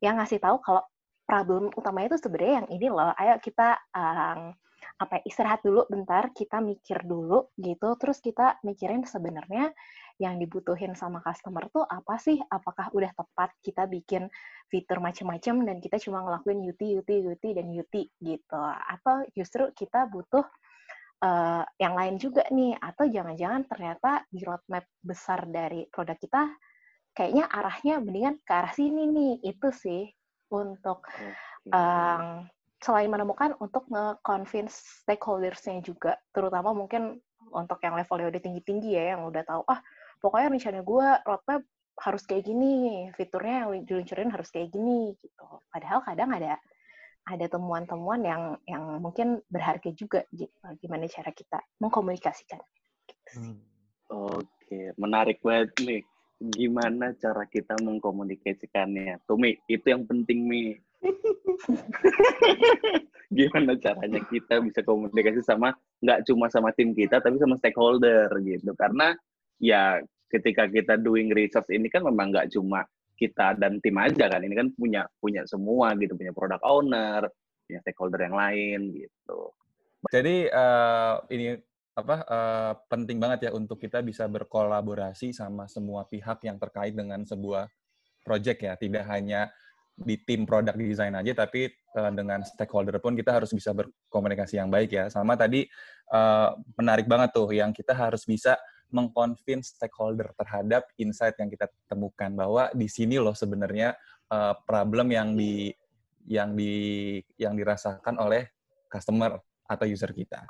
yang ngasih tahu kalau problem utamanya itu sebenarnya yang ini loh. Ayo kita um, apa ya, istirahat dulu bentar, kita mikir dulu gitu, terus kita mikirin sebenarnya yang dibutuhin sama customer tuh apa sih? Apakah udah tepat kita bikin fitur macam-macam dan kita cuma ngelakuin UT, UT, UT, dan UT gitu? Atau justru kita butuh uh, yang lain juga nih? Atau jangan-jangan ternyata di roadmap besar dari produk kita kayaknya arahnya mendingan ke arah sini nih. Itu sih untuk um, selain menemukan untuk nge-convince stakeholders-nya juga, terutama mungkin untuk yang levelnya udah tinggi-tinggi ya, yang udah tahu, ah pokoknya rencana gue roadmap harus kayak gini, fiturnya yang diluncurin harus kayak gini gitu. Padahal kadang ada ada temuan-temuan yang yang mungkin berharga juga gitu. Gimana cara kita mengkomunikasikan. Gitu hmm. Oke, menarik banget nih. Gimana cara kita mengkomunikasikannya? Tumi, itu yang penting nih. Gimana caranya kita bisa komunikasi sama nggak cuma sama tim kita tapi sama stakeholder gitu. Karena ya ketika kita doing research ini kan memang nggak cuma kita dan tim aja kan. Ini kan punya punya semua gitu. Punya product owner punya stakeholder yang lain gitu. Jadi uh, ini apa uh, penting banget ya untuk kita bisa berkolaborasi sama semua pihak yang terkait dengan sebuah project ya. Tidak hanya di tim product design aja tapi uh, dengan stakeholder pun kita harus bisa berkomunikasi yang baik ya sama tadi uh, menarik banget tuh yang kita harus bisa mengconvince stakeholder terhadap insight yang kita temukan bahwa di sini loh sebenarnya uh, problem yang di yang di yang dirasakan oleh customer atau user kita.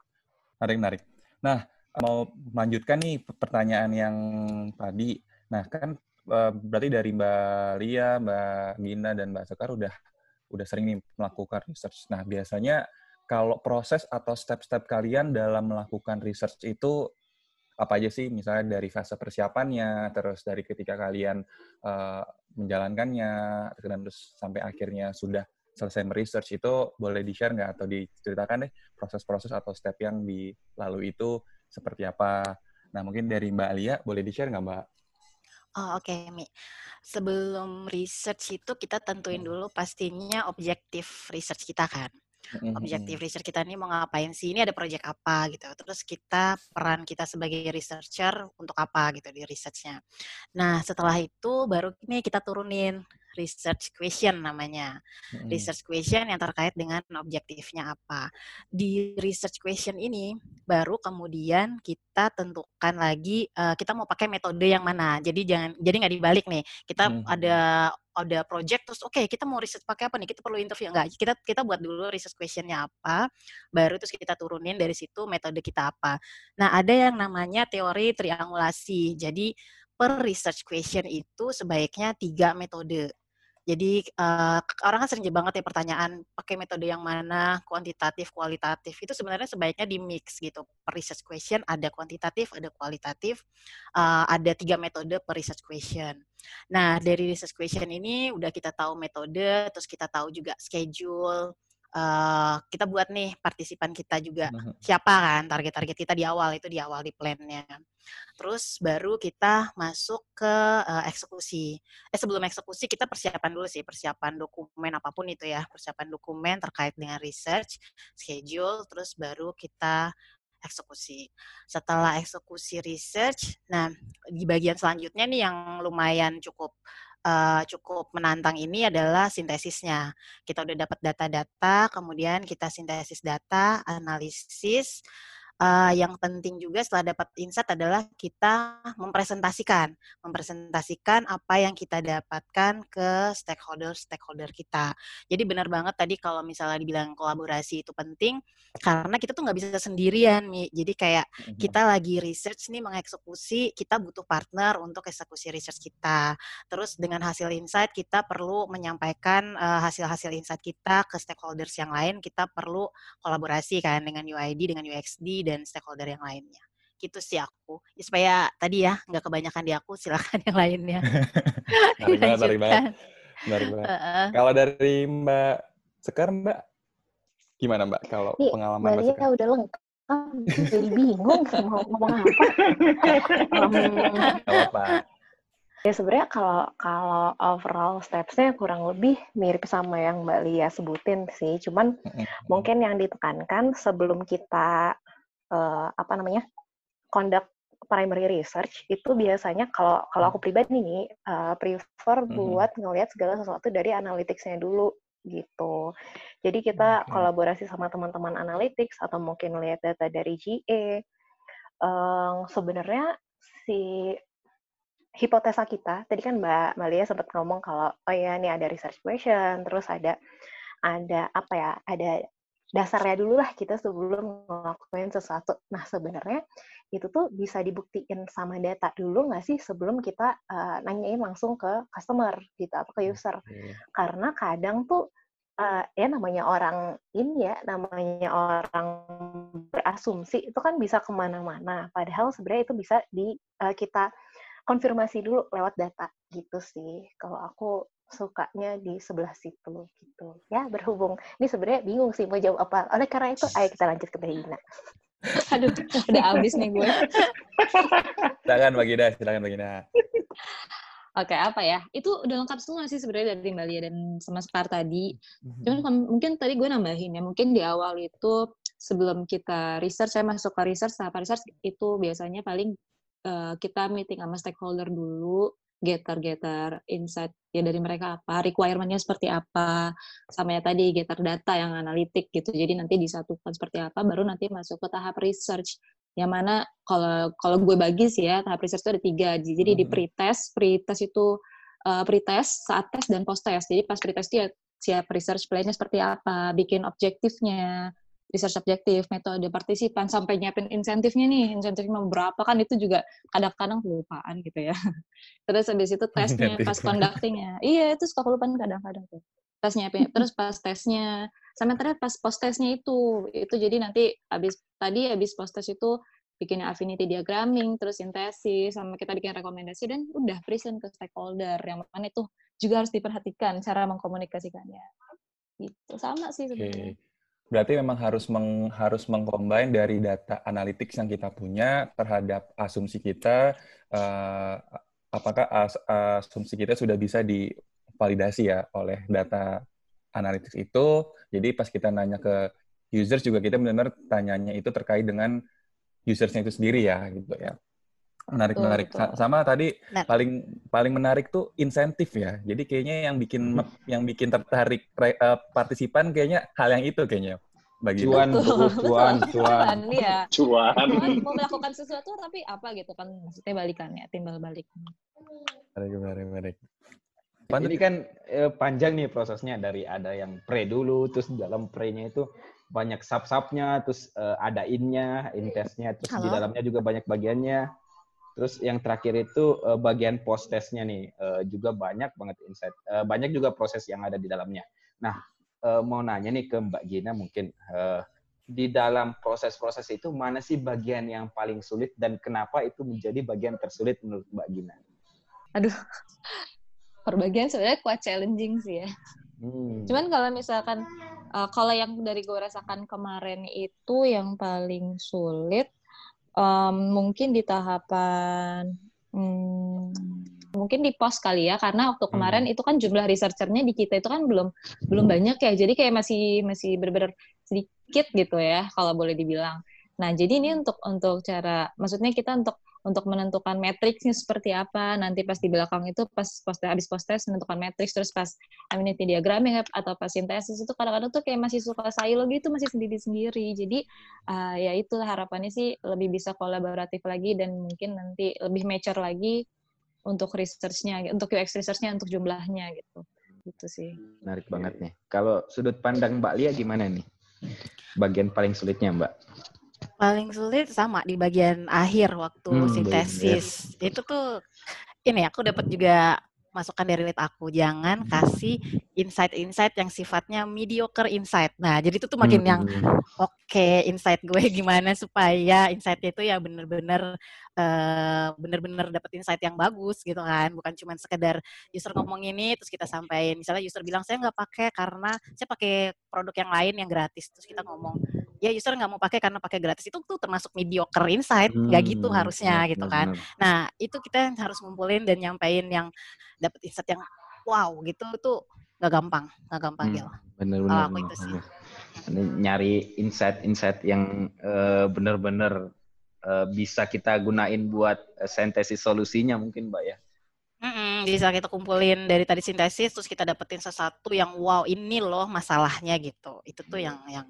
Menarik, menarik. Nah, mau melanjutkan nih pertanyaan yang tadi. Nah, kan uh, berarti dari Mbak Lia, Mbak Gina, dan Mbak Sekar udah udah sering nih melakukan research. Nah, biasanya kalau proses atau step-step kalian dalam melakukan research itu apa aja sih misalnya dari fase persiapannya terus dari ketika kalian uh, menjalankannya terus sampai akhirnya sudah selesai meresearch itu boleh di share nggak atau diceritakan deh proses-proses atau step yang dilalui itu seperti apa nah mungkin dari Mbak Alia boleh di share nggak Mbak? Oh, Oke, okay, Mi. Sebelum research itu kita tentuin hmm. dulu pastinya objektif research kita kan. Objektif research kita ini mau ngapain sih? Ini ada project apa gitu. Terus kita peran kita sebagai researcher untuk apa gitu di researchnya. Nah setelah itu baru ini kita turunin research question namanya. Hmm. Research question yang terkait dengan objektifnya apa. Di research question ini baru kemudian kita tentukan lagi uh, kita mau pakai metode yang mana. Jadi jangan jadi nggak dibalik nih. Kita hmm. ada ada project terus oke okay, kita mau research pakai apa nih kita perlu interview enggak kita kita buat dulu research questionnya apa baru terus kita turunin dari situ metode kita apa nah ada yang namanya teori triangulasi jadi per research question itu sebaiknya tiga metode jadi uh, orang kan sering banget ya pertanyaan pakai metode yang mana, kuantitatif, kualitatif. Itu sebenarnya sebaiknya di mix gitu. Per research question ada kuantitatif, ada kualitatif, uh, ada tiga metode per research question. Nah dari research question ini udah kita tahu metode, terus kita tahu juga schedule, uh, kita buat nih partisipan kita juga siapa kan target-target kita di awal itu di awal di plannya. Terus baru kita masuk ke uh, eksekusi. Eh sebelum eksekusi kita persiapan dulu sih persiapan dokumen apa pun itu ya persiapan dokumen terkait dengan research, schedule, terus baru kita eksekusi. Setelah eksekusi research, nah di bagian selanjutnya nih yang lumayan cukup uh, cukup menantang ini adalah sintesisnya. Kita udah dapat data-data, kemudian kita sintesis data, analisis, uh, yang penting juga setelah dapat insight adalah kita mempresentasikan, mempresentasikan apa yang kita dapatkan ke stakeholder-stakeholder kita. Jadi benar banget tadi kalau misalnya dibilang kolaborasi itu penting, karena kita tuh nggak bisa sendirian, Mi. Jadi kayak mm-hmm. kita lagi research nih mengeksekusi, kita butuh partner untuk eksekusi research kita. Terus dengan hasil insight kita perlu menyampaikan uh, hasil-hasil insight kita ke stakeholders yang lain, kita perlu kolaborasi kan dengan UID, dengan UXD dan stakeholder yang lainnya. Gitu sih aku. Ya, supaya tadi ya nggak kebanyakan di aku, silakan yang lainnya. menarik banget, menarik banget. Menarik banget. Uh, Kalau dari Mbak Sekar, Mbak, gimana Mbak kalau pengalaman Mbak Sekar? udah lengkap. Jadi bingung mau ngomong apa. um, apa. Ya sebenarnya kalau kalau overall stepsnya kurang lebih mirip sama yang Mbak Lia sebutin sih. Cuman mungkin yang ditekankan sebelum kita uh, apa namanya conduct primary research itu biasanya kalau kalau aku pribadi nih uh, prefer buat ngelihat segala sesuatu dari analyticsnya dulu gitu. Jadi kita okay. kolaborasi sama teman-teman analytics atau mungkin lihat data dari GA. Um, sebenarnya si hipotesa kita, tadi kan Mbak Malia sempat ngomong kalau oh ya ini ada research question, terus ada ada apa ya, ada dasarnya dulu lah kita sebelum ngelakuin sesuatu. Nah sebenarnya itu tuh bisa dibuktiin sama data dulu nggak sih sebelum kita uh, nanyain langsung ke customer gitu atau ke user. Karena kadang tuh uh, ya namanya orang ini ya namanya orang berasumsi itu kan bisa ke mana-mana. Padahal sebenarnya itu bisa di uh, kita konfirmasi dulu lewat data gitu sih. Kalau aku sukanya di sebelah situ gitu. Ya berhubung ini sebenarnya bingung sih mau jawab apa. Oleh karena itu, ayo kita lanjut ke Dina. Aduh, udah habis nih gue. silakan Mbak Gina, silakan Mbak Gina. Oke, apa ya? Itu udah lengkap semua sih sebenarnya dari Mbak Lia dan sama Spar tadi. Mhm. Cuman mungkin tadi gue nambahin ya, mungkin di awal itu sebelum kita research, saya masuk ke research, tahap research itu biasanya paling uh, kita meeting sama stakeholder dulu, getter-getter insight ya dari mereka apa, requirement-nya seperti apa, sama ya tadi getter data yang analitik gitu. Jadi nanti disatukan seperti apa, baru nanti masuk ke tahap research. Yang mana kalau kalau gue bagi sih ya tahap research itu ada tiga. Jadi di hmm. pre-test, pre-test itu uh, pre-test, saat tes dan post-test. Jadi pas pre-test dia siap research plan-nya seperti apa, bikin objektifnya, research objektif, metode partisipan, sampai nyiapin insentifnya nih, insentifnya berapa kan itu juga kadang-kadang kelupaan gitu ya. Terus habis itu tesnya, pas conductingnya, iya itu suka kelupaan kadang-kadang tuh. Pas nyiapin, terus pas tesnya, sampai terakhir pas post tesnya itu, itu jadi nanti habis tadi habis post test itu bikin affinity diagramming, terus sintesis, sama kita bikin rekomendasi dan udah present ke stakeholder yang mana itu juga harus diperhatikan cara mengkomunikasikannya. Gitu sama sih sebenarnya. Okay. Berarti memang harus meng, harus mengcombine dari data analytics yang kita punya terhadap asumsi kita, uh, apakah as, asumsi kita sudah bisa divalidasi ya oleh data analytics itu. Jadi pas kita nanya ke users juga kita benar-benar tanyanya itu terkait dengan usersnya itu sendiri ya gitu ya. Menarik betul, menarik. Betul. Sama tadi nah. paling paling menarik tuh insentif ya. Jadi kayaknya yang bikin hmm. yang bikin tertarik uh, partisipan kayaknya hal yang itu kayaknya bagi cuan cuan cuan ya. cuan mau melakukan sesuatu tapi apa gitu kan maksudnya balikannya timbal balik menarik menarik menarik ini kan eh, panjang nih prosesnya dari ada yang pre dulu terus dalam pre-nya itu banyak sub-subnya terus eh, ada in-nya in testnya terus Halo? di dalamnya juga banyak bagiannya Terus yang terakhir itu uh, bagian post testnya nih uh, juga banyak banget insight, uh, banyak juga proses yang ada di dalamnya. Nah, uh, mau nanya nih ke Mbak Gina mungkin uh, di dalam proses-proses itu mana sih bagian yang paling sulit dan kenapa itu menjadi bagian tersulit menurut Mbak Gina? Aduh, perbagian sebenarnya kuat challenging sih ya. Hmm. Cuman kalau misalkan uh, kalau yang dari gue rasakan kemarin itu yang paling sulit um, mungkin di tahapan hmm, mungkin di pos kali ya karena waktu kemarin hmm. itu kan jumlah researchernya di kita itu kan belum belum banyak ya. Jadi kayak masih masih benar-benar sedikit gitu ya kalau boleh dibilang. Nah jadi ini untuk untuk cara maksudnya kita untuk untuk menentukan matriksnya seperti apa. Nanti pas di belakang itu pas post habis post test menentukan matriks terus pas amenity diagramming atau pas sintesis itu kadang-kadang tuh kayak masih suka silo gitu masih sendiri-sendiri. Jadi uh, ya itu harapannya sih lebih bisa kolaboratif lagi dan mungkin nanti lebih mature lagi untuk research-nya, untuk UX research-nya, untuk jumlahnya gitu. Gitu sih. Menarik banget nih. Kalau sudut pandang Mbak Lia gimana nih? Bagian paling sulitnya Mbak? Paling sulit sama di bagian akhir waktu Hmm, sintesis. Itu tuh ini aku dapat juga masukan dari lead aku. Jangan kasih insight-insight yang sifatnya mediocre insight. Nah, jadi itu tuh makin yang Hmm. oke insight gue gimana supaya insight itu ya bener-bener eh, bener-bener dapet insight yang bagus gitu kan bukan cuma sekedar user ngomong ini terus kita sampaikan misalnya user bilang saya nggak pakai karena saya pakai produk yang lain yang gratis terus kita ngomong ya user nggak mau pakai karena pakai gratis itu tuh termasuk mediocre insight nggak gitu Hmm, harusnya benar, gitu kan benar. nah itu kita harus ngumpulin dan nyampein yang dapet insight yang wow gitu tuh nggak gampang nggak gampang Hmm, Gil. bener Kalau bener aku bener, itu sih. bener. Ini nyari insight-insight yang eh, bener-bener eh, bisa kita gunain buat eh, sintesis solusinya mungkin Mbak ya. Mm-mm, bisa kita kumpulin dari tadi sintesis terus kita dapetin sesuatu yang wow ini loh masalahnya gitu itu tuh yang yang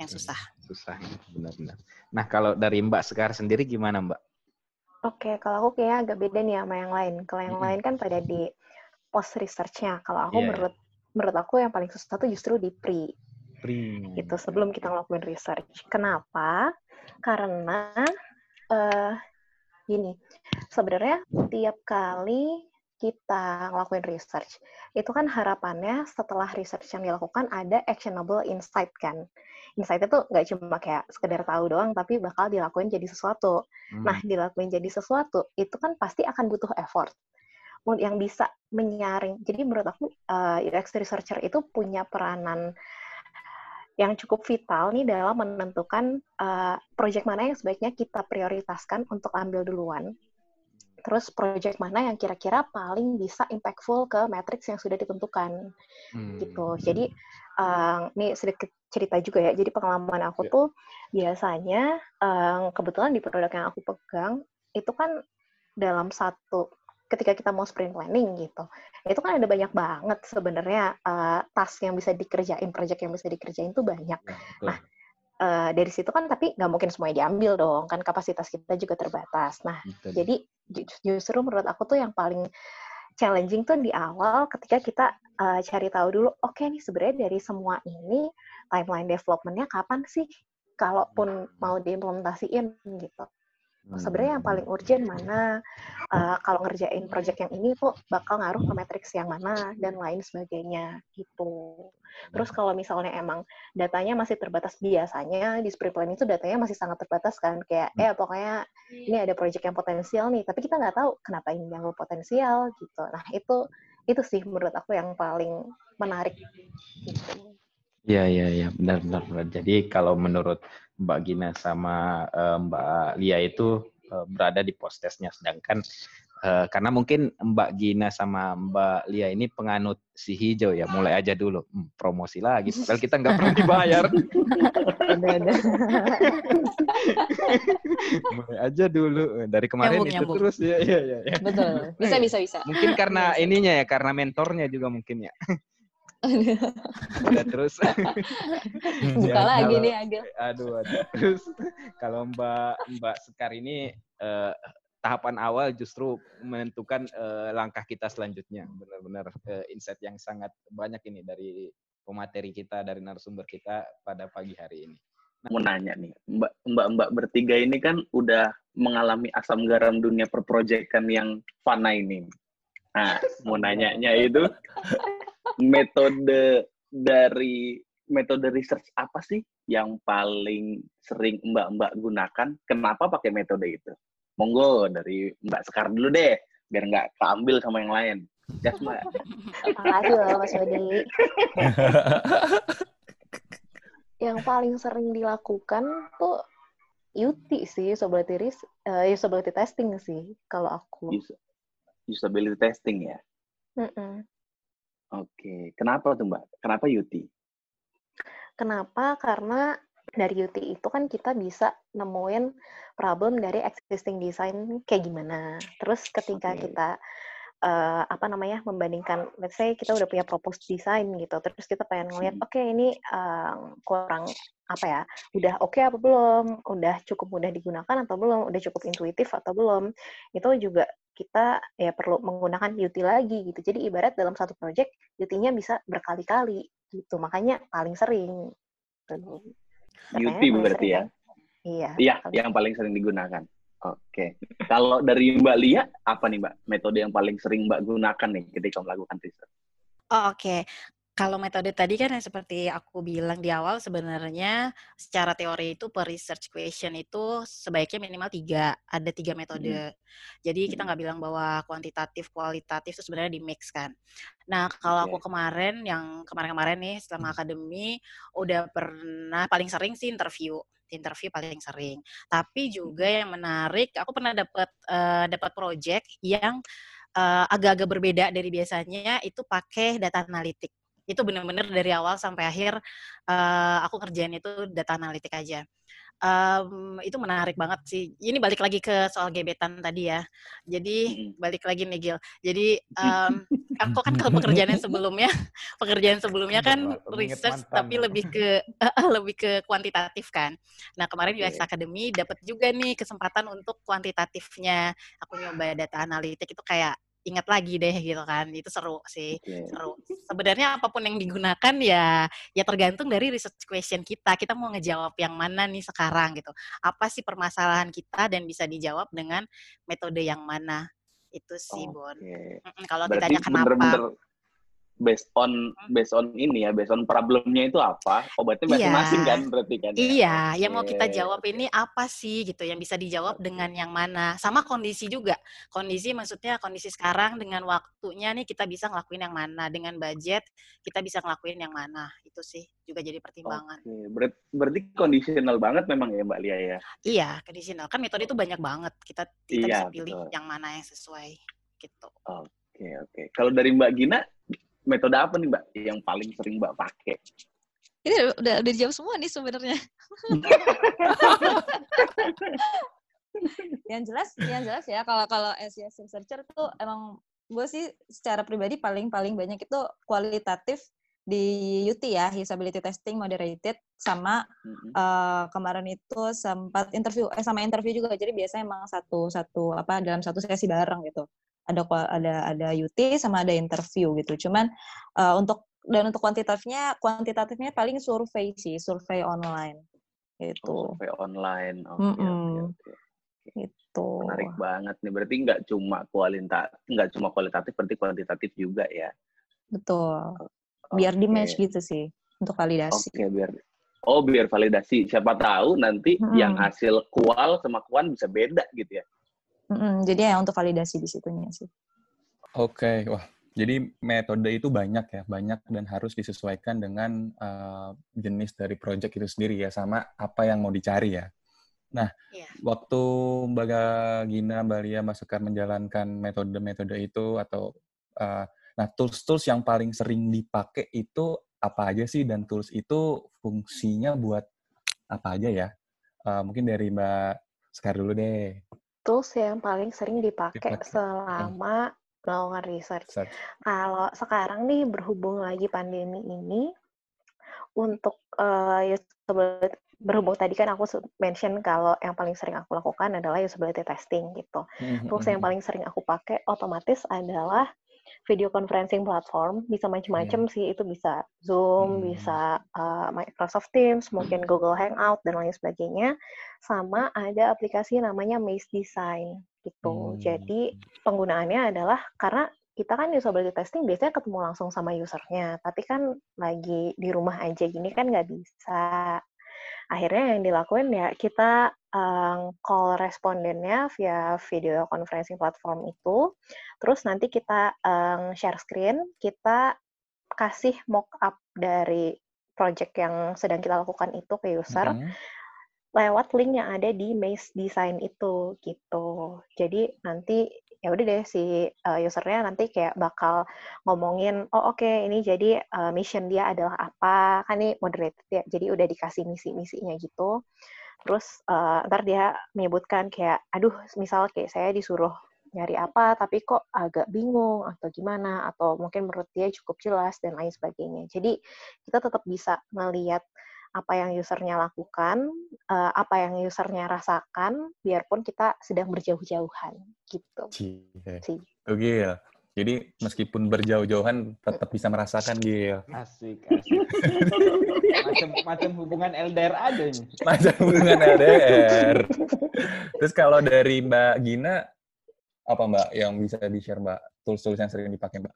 yang susah Susah benar-benar. Nah kalau dari Mbak Sekar sendiri gimana Mbak? Oke, kalau aku kayaknya agak beda nih sama yang lain. Kalau yang Mm-mm. lain kan pada di post research-nya. Kalau aku Iya, iya. menurut menurut aku yang paling susah tuh justru di pre Pri. gitu sebelum kita ngelakuin research. Kenapa? Karena eh gini, sebenarnya tiap kali kita ngelakuin research, itu kan harapannya setelah research yang dilakukan ada actionable insight kan. Insight itu nggak cuma kayak sekedar tahu doang, tapi bakal dilakuin jadi sesuatu. Hmm. Nah, dilakuin jadi sesuatu, itu kan pasti akan butuh effort. Yang bisa menyaring. Jadi menurut aku, uh, UX researcher itu punya peranan yang cukup vital nih dalam menentukan uh, project mana yang sebaiknya kita prioritaskan untuk ambil duluan. Terus project mana yang kira-kira paling bisa impactful ke matriks yang sudah ditentukan Hmm. gitu. Jadi uh, ini sedikit cerita juga ya. Jadi pengalaman aku Ya. tuh biasanya uh, kebetulan di produk yang aku pegang itu kan dalam satu ketika kita mau sprint planning gitu, itu kan ada banyak banget sebenarnya uh, task yang bisa dikerjain, project yang bisa dikerjain tuh banyak. Ya, betul. Nah, uh, dari situ kan tapi nggak mungkin semuanya diambil dong, kan kapasitas kita juga terbatas. Nah, Betul. jadi ju- justru menurut aku tuh yang paling challenging tuh di awal ketika kita uh, cari tahu dulu, oke nih sebenarnya dari semua ini timeline development-nya kapan sih kalaupun mau diimplementasiin gitu. Sebenarnya yang paling urgent mana, uh, kalau ngerjain project yang ini tuh bakal ngaruh ke matriks yang mana dan lain sebagainya gitu. Terus kalau misalnya emang datanya masih terbatas biasanya di sprint planning itu datanya masih sangat terbatas kan kayak eh pokoknya ini ada project yang potensial nih tapi kita nggak tahu kenapa ini yang potensial gitu. Nah itu itu sih menurut aku yang paling menarik gitu. Iya iya iya benar benar benar. Jadi kalau menurut Mbak Gina sama eh, Mbak Lia itu eh, berada di post testnya, sedangkan eh, karena mungkin Mbak Gina sama Mbak Lia ini penganut si hijau ya, mulai aja dulu Hmm, promosi lagi. Padahal kita nggak pernah dibayar. Mulai aja dulu dari kemarin Nyambung, itu nyambung. terus ya ya ya. ya. Betul. Bisa bisa bisa. Mungkin karena ininya ya, karena mentornya juga mungkin ya. Udah terus. Buka Ya, lagi kalau- nih Agil. aduh, aduh. Terus kalau Mbak Mbak Sekar ini eh, tahapan awal justru menentukan eh, langkah kita selanjutnya. Benar-benar eh, insight yang sangat banyak ini dari pemateri kita, dari narasumber kita pada pagi hari ini. mau nanya nih, mbak mbak mbak bertiga ini kan udah mengalami asam garam dunia perprojekan yang fana ini. Nah, mau nanyanya itu metode dari metode research apa sih yang paling sering mbak-mbak gunakan? Kenapa pakai metode itu? Monggo dari Mbak Sekar dulu deh, biar nggak keambil sama yang lain. Jas, Mbak. Makasih loh Mas Wadi. yang paling sering dilakukan tuh UT sih, usability, ris- eh, usability testing sih, kalau aku. Us- Usability testing ya. Mm-mm. Oke, kenapa tuh Mbak? Kenapa UT? Kenapa? Karena dari UT itu kan kita bisa nemuin problem dari existing design kayak gimana. Terus ketika Oke. kita eh, apa namanya membandingkan, let's say kita udah punya proposed design gitu, terus kita pengen ngeliat, Hmm. oke ini eh, kurang apa ya, udah oke apa belum, udah cukup mudah digunakan atau belum, udah cukup intuitif atau belum, itu juga kita ya perlu menggunakan UT lagi gitu. Jadi ibarat dalam satu project UT-nya bisa berkali-kali gitu, makanya paling sering. Tuh. UT berarti sering ya? Iya. Iya, yang paling sering digunakan. Oke. Kalau dari Mbak Lia, apa nih Mbak metode yang paling sering Mbak gunakan nih ketika melakukan riset? Oh, oke. Kalau metode tadi kan yang seperti aku bilang di awal sebenarnya secara teori itu per research question itu sebaiknya minimal tiga. Ada tiga Hmm. metode. Jadi kita Hmm. nggak bilang bahwa kuantitatif, kualitatif itu sebenarnya di mix kan. Nah kalau aku kemarin yang kemarin-kemarin nih selama akademi udah pernah paling sering sih interview interview paling sering. Tapi juga yang menarik, aku pernah dapat eh, dapat project yang eh, agak-agak berbeda dari biasanya itu pakai data analitik. Itu benar-benar dari awal sampai akhir eh, aku kerjain itu data analitik aja. Em, itu menarik banget sih. Ini balik lagi ke soal gebetan tadi ya. Jadi balik lagi nih Gil. Jadi em, aku kan kalau pekerjaan yang sebelumnya, pekerjaan sebelumnya kan research tapi lebih ke lebih ke kuantitatif kan. Nah kemarin UX Oke. Academy dapat juga nih kesempatan untuk kuantitatifnya. Aku nyoba data analitik itu kayak ingat lagi deh gitu kan. Itu seru sih Oke. seru. Sebenarnya apa pun yang digunakan ya ya tergantung dari research question kita. Kita mau ngejawab yang mana nih sekarang gitu. Apa sih permasalahan kita dan bisa dijawab dengan metode yang mana? Itu sih, Bon. Oke. Mm-mm, Kalau ditanya kenapa? bener-bener based on based on ini ya, based on problemnya itu apa? Obatnya Iya. masing-masing kan berarti kan ya? Iya, yang mau kita jawab ini apa sih gitu, yang bisa dijawab dengan yang mana. Sama kondisi juga. Kondisi maksudnya kondisi sekarang dengan waktunya nih kita bisa ngelakuin yang mana. Dengan budget kita bisa ngelakuin yang mana. Itu sih juga jadi pertimbangan. Oke, Ber- berarti kondisional banget memang ya Mbak Lia ya? Iya, conditional. Kan metode itu banyak banget. Kita kita Iya, bisa pilih betul. yang mana yang sesuai gitu. Oke, oke. Kalau dari Mbak Gina, metode apa nih Mbak yang paling sering Mbak pakai? Ini udah udah dijawab semua nih sebenarnya. yang jelas, yang jelas ya kalau kalau SES researcher tuh emang gue sih secara pribadi paling paling banyak itu kualitatif di UT ya, usability testing moderated sama Mm-mm. eh, kemarin itu sempat interview eh sama interview juga. Jadi biasanya emang satu satu apa dalam satu sesi bareng gitu. Ada ada ada UT sama ada interview gitu. Cuman eh, untuk dan untuk kuantitatifnya kuantitatifnya paling survei sih, survei online gitu. Oh, survei online. Oke, oke, Mm-mm. oke. Gitu. Menarik banget nih. Berarti nggak cuma kualitatif, nggak cuma kualitatif, berarti kuantitatif juga ya. Betul. Biar di Oke. match gitu sih untuk validasi. Oke, biar Oh, biar validasi. Siapa tahu nanti Mm-mm. yang hasil kual sama kuan bisa beda gitu ya. Mm-mm, jadi ya untuk validasi di situnya sih. Oke, wah. Jadi metode itu banyak ya, banyak dan harus disesuaikan dengan uh, jenis dari project itu sendiri ya, sama apa yang mau dicari ya. Nah, Iya. waktu Mbak Gina, Mbak Lia, Mbak Sekar menjalankan metode-metode itu atau uh, nah tools-tools yang paling sering dipakai itu apa aja sih dan tools itu fungsinya buat apa aja ya? Uh, mungkin dari Mbak Sekar dulu deh. Tools yang paling sering dipakai Dipakai. selama melakukan research. Set. Kalau sekarang nih berhubung lagi pandemi ini, untuk eh, usability berhubung tadi kan aku mention kalau yang paling sering aku lakukan adalah usability testing gitu. Tools yang paling sering aku pakai otomatis adalah video conferencing platform. Bisa macam-macam sih, itu bisa Zoom, Hmm. bisa uh, Microsoft Teams, mungkin Google Hangout dan lain sebagainya. Sama ada aplikasi namanya Maze Design gitu. Hmm. Jadi penggunaannya adalah karena kita kan usability testing biasanya ketemu langsung sama usernya, tapi kan lagi di rumah aja gini kan nggak bisa. Akhirnya yang dilakuin ya kita um, call respondennya via video conferencing platform itu, terus nanti kita um, share screen, kita kasih mock up dari project yang sedang kita lakukan itu ke user Mhm. lewat link yang ada di Maze Design itu gitu. Jadi nanti ya udah deh si uh, usernya nanti kayak bakal ngomongin oh oke okay, ini jadi uh, mission dia adalah apa? Kan ini moderated ya jadi udah dikasih misi-misinya gitu. Terus uh, ntar dia menyebutkan kayak aduh misal kayak saya disuruh nyari apa tapi kok agak bingung atau gimana atau mungkin menurut dia cukup jelas dan lain sebagainya. Jadi kita tetap bisa melihat apa yang usernya lakukan, uh, apa yang usernya rasakan, biarpun kita sedang berjauh-jauhan gitu. Cie. Oke ya. Jadi meskipun berjauh-jauhan tetap bisa merasakan Gil. Asik, asik. macam macam hubungan LDR aja ini. Macam hubungan LDR. Terus kalau dari Mbak Gina apa Mbak yang bisa di-share Mbak tools-tools yang sering dipakai Mbak?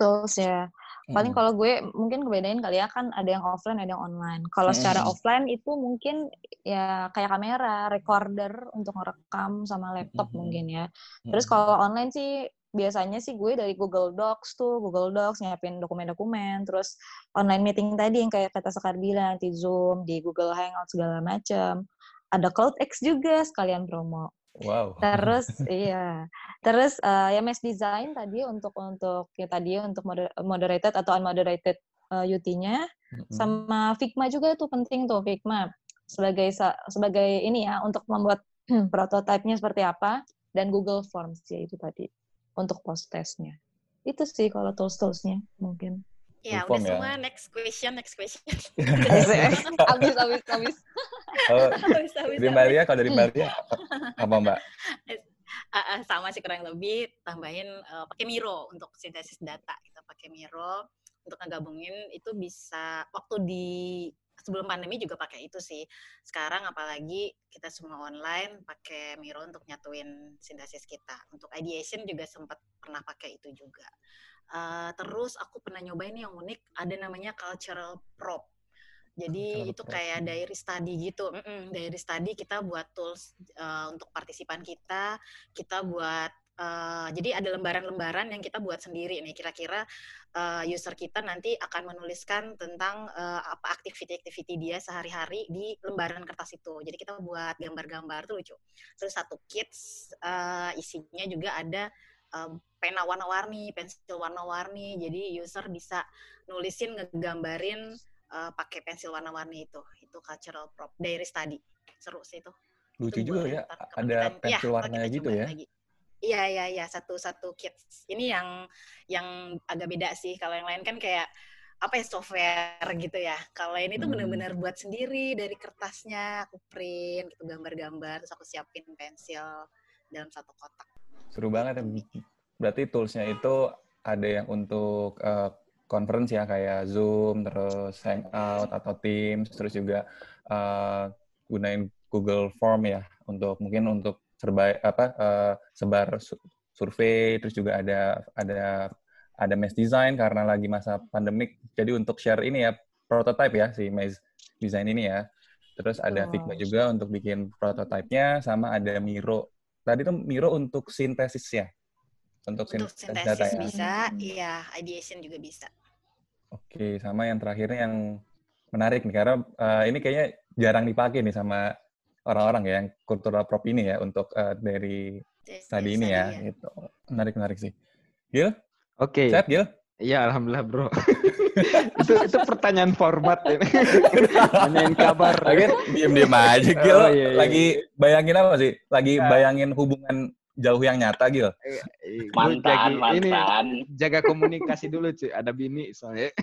Tools ya. Paling hmm. kalau gue mungkin kebedain kali ya kan ada yang offline ada yang online. Kalau hmm. secara offline itu mungkin ya kayak kamera, recorder untuk ngerekam sama laptop hmm. mungkin ya. Terus hmm. kalau online sih biasanya sih gue dari Google Docs tuh, Google Docs nyiapin dokumen-dokumen, terus online meeting tadi yang kayak kata Sekar bilang, di Zoom, di Google Hangout segala macam. Ada CloudX juga sekalian promo. Wow. Terus iya. Terus uh, ya mesh design tadi untuk untuk ya tadi untuk moderated atau unmoderated uh, eh, UT-nya mm-hmm. sama Figma juga tuh penting tuh Figma sebagai sebagai ini ya untuk membuat prototipenya seperti apa dan Google Forms ya itu tadi untuk post testnya. Itu sih kalau tools-toolsnya mungkin. Ya, udah ya. semua. Next question, next question. abis, abis, abis. Oh, dari Mbak Lia, kalau dari Mbak Lia, apa Mbak? Uh, uh, sama sih kurang lebih, tambahin uh, pakai Miro untuk sintesis data. Kita pakai Miro untuk ngegabungin itu bisa waktu di sebelum pandemi juga pakai itu sih. Sekarang apalagi kita semua online pakai Miro untuk nyatuin sintesis kita. Untuk ideation juga sempat pernah pakai itu juga. Uh, terus aku pernah nyobain yang unik, ada namanya cultural prop. Jadi cultural itu kayak hmm. diary study gitu. Mm -mm, diary study kita buat tools uh, untuk partisipan kita, kita buat Uh, jadi ada lembaran-lembaran yang kita buat sendiri nih. Kira-kira uh, user kita nanti akan menuliskan tentang uh, apa activity-activity dia sehari-hari di lembaran kertas itu. Jadi kita buat gambar-gambar tuh lucu. Terus satu kits uh, isinya juga ada um, pena warna-warni, pensil warna-warni. Jadi user bisa nulisin ngegambarin uh, pakai pensil warna-warni itu. Itu cultural prop diary study. Seru sih itu. Lucu itu juga ya, ada pensil ya, warnanya gitu ya. Iya iya iya satu satu kit. Ini yang yang agak beda sih. Kalau yang lain kan kayak apa ya software gitu ya. Kalau ini tuh hmm. benar-benar buat sendiri dari kertasnya aku print gitu gambar-gambar terus aku siapin pensil dalam satu kotak. Seru banget ya berarti toolsnya itu ada yang untuk uh, conference ya kayak Zoom, terus Hangout atau Teams, terus juga uh, gunain Google Form ya untuk mungkin untuk serba apa uh, sebar survei, terus juga ada ada ada mesh design karena lagi masa pandemik. Jadi untuk share ini ya prototype ya si mesh design ini ya. Terus ada oh. Figma juga untuk bikin prototipenya sama ada Miro. Tadi tuh Miro untuk sintesis ya untuk, untuk sintesis data ya? bisa, iya, ideation juga bisa. Oke, sama yang terakhirnya yang menarik nih karena uh, ini kayaknya jarang dipakai nih sama orang-orang ya yang kultural prop ini ya untuk uh, dari yes, tadi yes, ini ya, ya. Gitu. Menarik menarik sih. Gil? Oke. Okay. Sehat Gil? Iya, alhamdulillah bro. itu itu pertanyaan format ini. Tanyain kabar. Lagi diem-diem aja Gil. Oh, iya, iya. Lagi bayangin apa sih? Lagi iya. bayangin hubungan jauh yang nyata Gil. Eh, eh, mantan, mantan. Ini jaga komunikasi dulu cuy, ada bini soalnya.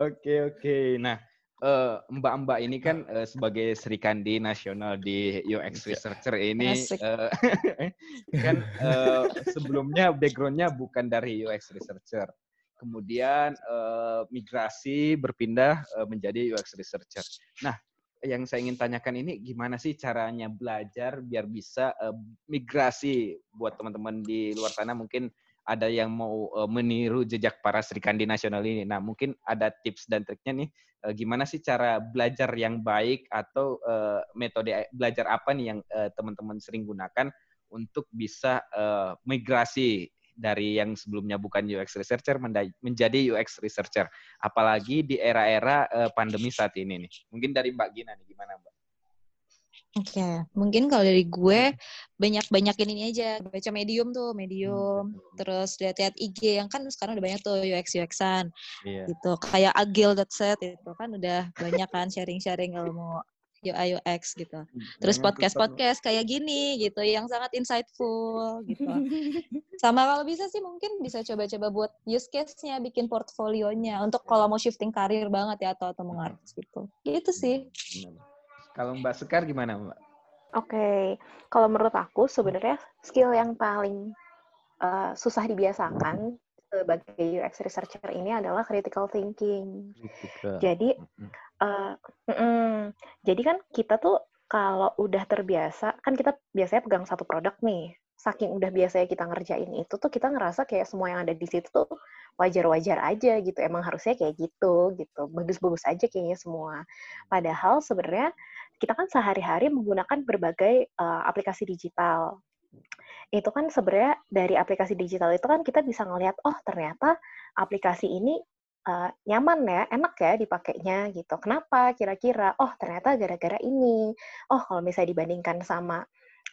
Oke oke. Nah, uh, Mbak-mbak ini kan uh, sebagai Sri Kandi nasional di UX researcher ini uh, kan uh, sebelumnya backgroundnya bukan dari UX researcher. Kemudian uh, migrasi berpindah uh, menjadi UX researcher. Nah, yang saya ingin tanyakan ini gimana sih caranya belajar biar bisa uh, migrasi buat teman-teman di luar sana mungkin ada yang mau uh, meniru jejak para Sri Kandi nasional ini. Nah, mungkin ada tips dan triknya nih uh, gimana sih cara belajar yang baik atau uh, metode belajar apa nih yang teman-teman sering gunakan untuk bisa migrasi dari yang sebelumnya bukan UX researcher menjadi UX researcher. Apalagi di era-era uh, pandemi saat ini nih. Mungkin dari Mbak Gina nih gimana Mbak? Oke, mungkin kalau dari gue banyak-banyakin ini aja, baca medium tuh, medium, terus lihat-lihat IG yang kan sekarang udah banyak tuh UX UX-an Iya. gitu. Kayak agil.set itu kan udah banyak kan sharing-sharing mau UI UX gitu. Terus podcast-podcast kayak gini gitu yang sangat insightful gitu. Sama kalau bisa sih mungkin bisa coba-coba buat use case-nya, bikin portfolionya untuk kalau mau shifting karir banget ya atau atau mengartis gitu. Gitu sih. Kalau Mbak Sekar gimana, Mbak? Oke, kalau menurut aku sebenarnya skill yang paling uh, susah dibiasakan sebagai UX researcher ini adalah critical thinking. Kritika. Jadi. Uh, mm-mm. jadi kan kita tuh kalau udah terbiasa, kan kita biasanya pegang satu produk nih. Saking udah biasanya kita ngerjain itu tuh kita ngerasa kayak semua yang ada di situ tuh wajar-wajar aja gitu. Emang harusnya kayak gitu gitu. Bagus-bagus aja kayaknya semua. Padahal sebenarnya kita kan sehari-hari menggunakan berbagai uh, aplikasi digital. Itu kan sebenarnya dari aplikasi digital itu kan kita bisa ngelihat oh ternyata aplikasi ini uh, nyaman ya, enak ya dipakainya gitu. Kenapa? Kira-kira oh ternyata gara-gara ini. Oh kalau misalnya dibandingkan sama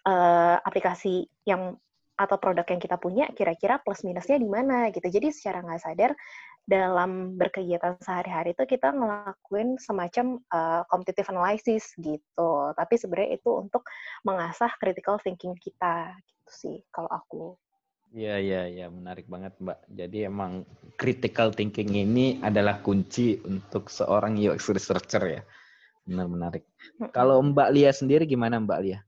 uh, aplikasi yang atau produk yang kita punya, kira-kira plus minusnya di mana gitu. Jadi secara nggak sadar dalam berkegiatan sehari-hari itu kita ngelakuin semacam uh, competitive analysis gitu. Tapi sebenarnya itu untuk mengasah critical thinking kita gitu sih kalau aku. Iya, iya, iya, menarik banget, Mbak. Jadi emang critical thinking ini adalah kunci untuk seorang UX researcher ya. Benar menarik. Kalau Mbak Lia sendiri gimana, Mbak Lia?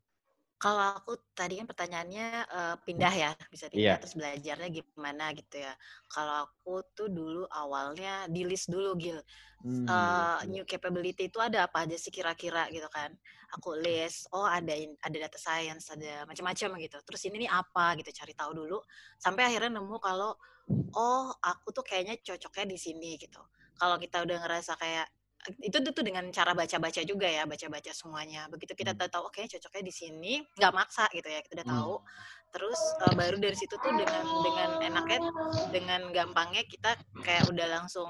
Kalau aku tadi kan pertanyaannya uh, pindah ya, bisa pindah Iya. terus belajarnya gimana gitu ya. Kalau aku tuh dulu awalnya di list dulu Gil. Hmm, Uh, new capability itu ada apa aja sih kira-kira gitu kan. Aku list, oh ada ada data science, ada macam-macam gitu. Terus ini nih apa gitu, cari tahu dulu. Sampai akhirnya nemu kalau oh aku tuh kayaknya cocoknya di sini gitu. Kalau kita udah ngerasa kayak itu tuh dengan cara baca-baca juga ya, baca-baca semuanya. Begitu kita Hmm. udah tahu, oke cocoknya di sini, nggak maksa gitu ya, kita udah Hmm. tahu. Terus uh, baru dari situ tuh dengan dengan enaknya, dengan gampangnya kita kayak udah langsung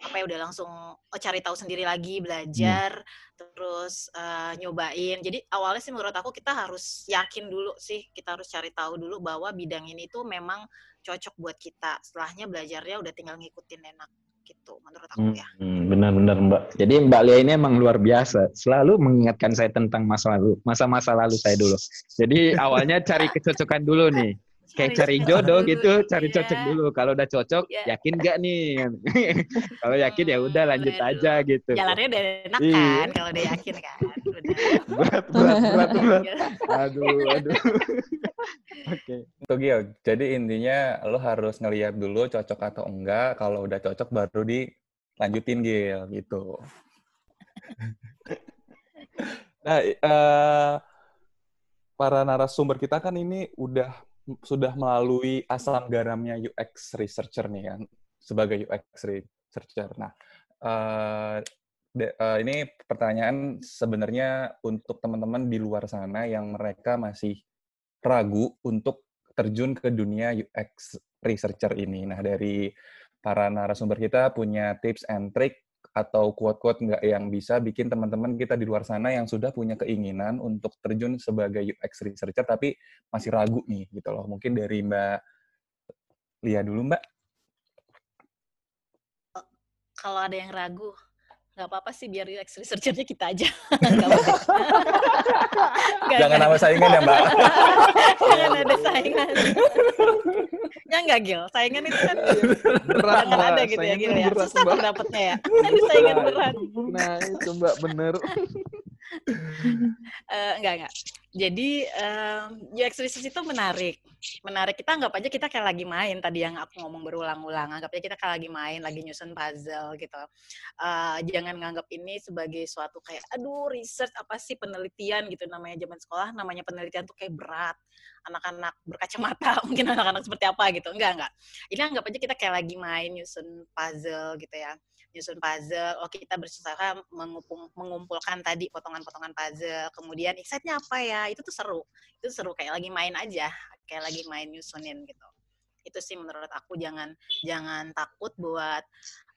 apa ya udah langsung oh, cari tahu sendiri lagi, belajar, terus uh, nyobain. Jadi awalnya sih menurut aku kita harus yakin dulu sih, kita harus cari tahu dulu bahwa bidang ini tuh memang cocok buat kita. Setelahnya belajarnya udah tinggal ngikutin enak gitu menurut aku ya. Hmm, benar-benar Mbak. Jadi Mbak Lia ini emang luar biasa. Selalu mengingatkan saya tentang masa lalu, masa-masa lalu saya dulu. Jadi awalnya cari kecocokan dulu nih. Kayak cari jodoh gitu, cari cocok Iya. dulu. Kalau udah cocok, Iya. yakin gak nih? Kalau yakin ya udah lanjut Aduh. aja gitu. Jalannya udah enak Iya. kan kalau udah yakin kan. Berat, berat, berat, berat. Iya. Aduh, aduh. Oke. Itu Gil. Jadi intinya lo harus ngeliat dulu cocok atau enggak. Kalau udah cocok baru dilanjutin Gil gitu. nah, eh, para narasumber kita kan ini udah sudah melalui asam garamnya UX researcher nih kan sebagai UX researcher. Nah, eh, de- eh, ini pertanyaan sebenarnya untuk teman-teman di luar sana yang mereka masih ragu untuk terjun ke dunia UX researcher ini. Nah, dari para narasumber kita punya tips and trick atau quote-quote nggak yang bisa bikin teman-teman kita di luar sana yang sudah punya keinginan untuk terjun sebagai UX researcher tapi masih ragu nih gitu loh. Mungkin dari Mbak Lia dulu, Mbak. Kalau ada yang ragu, nggak apa-apa sih biar UX researcher-nya kita aja. Nggak apa-apa. Nggak, Jangan nama saingan ya, Mbak. Jangan ada saingan. ya nggak Gil, saingan itu kan Berat, jangan Mbak. ada gitu ya Gil ya. Susah dapetnya ya. Ada saingan Nah, berat. Nah, itu Mbak bener. Eh, enggak enggak. Jadi em, UX research itu menarik. Menarik. Kita anggap aja kita kayak lagi main tadi yang aku ngomong berulang-ulang. Anggap aja kita kayak lagi main, lagi nyusun puzzle gitu. Eh, jangan nganggap ini sebagai suatu kayak aduh research apa sih penelitian gitu namanya zaman sekolah namanya penelitian tuh kayak berat. Anak-anak berkacamata mungkin anak-anak seperti apa gitu. Enggak enggak. Ini anggap aja kita kayak lagi main nyusun puzzle gitu ya nyusun puzzle, oh kita berusaha mengumpul, mengumpulkan tadi potongan-potongan puzzle, kemudian insight-nya apa ya, itu tuh seru, itu seru kayak lagi main aja, kayak lagi main nyusunin gitu. Itu sih menurut aku jangan jangan takut buat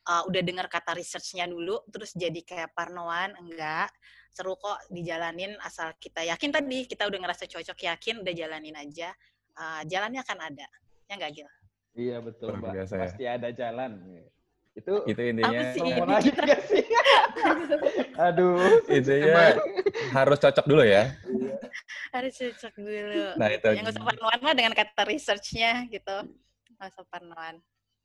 uh, udah dengar kata research-nya dulu terus jadi kayak parnoan enggak seru kok dijalanin asal kita yakin tadi kita udah ngerasa cocok yakin udah jalanin aja uh, jalannya akan ada ya enggak Gil? Iya betul, Mbak. biasa ya. Pasti ada jalan. Itu Itu intinya Apa sih? ngomong lagi sih? Aduh. intinya harus cocok dulu ya. harus cocok dulu Nah, itu. yang nggak usah parnoan mah dengan kata research-nya gitu nggak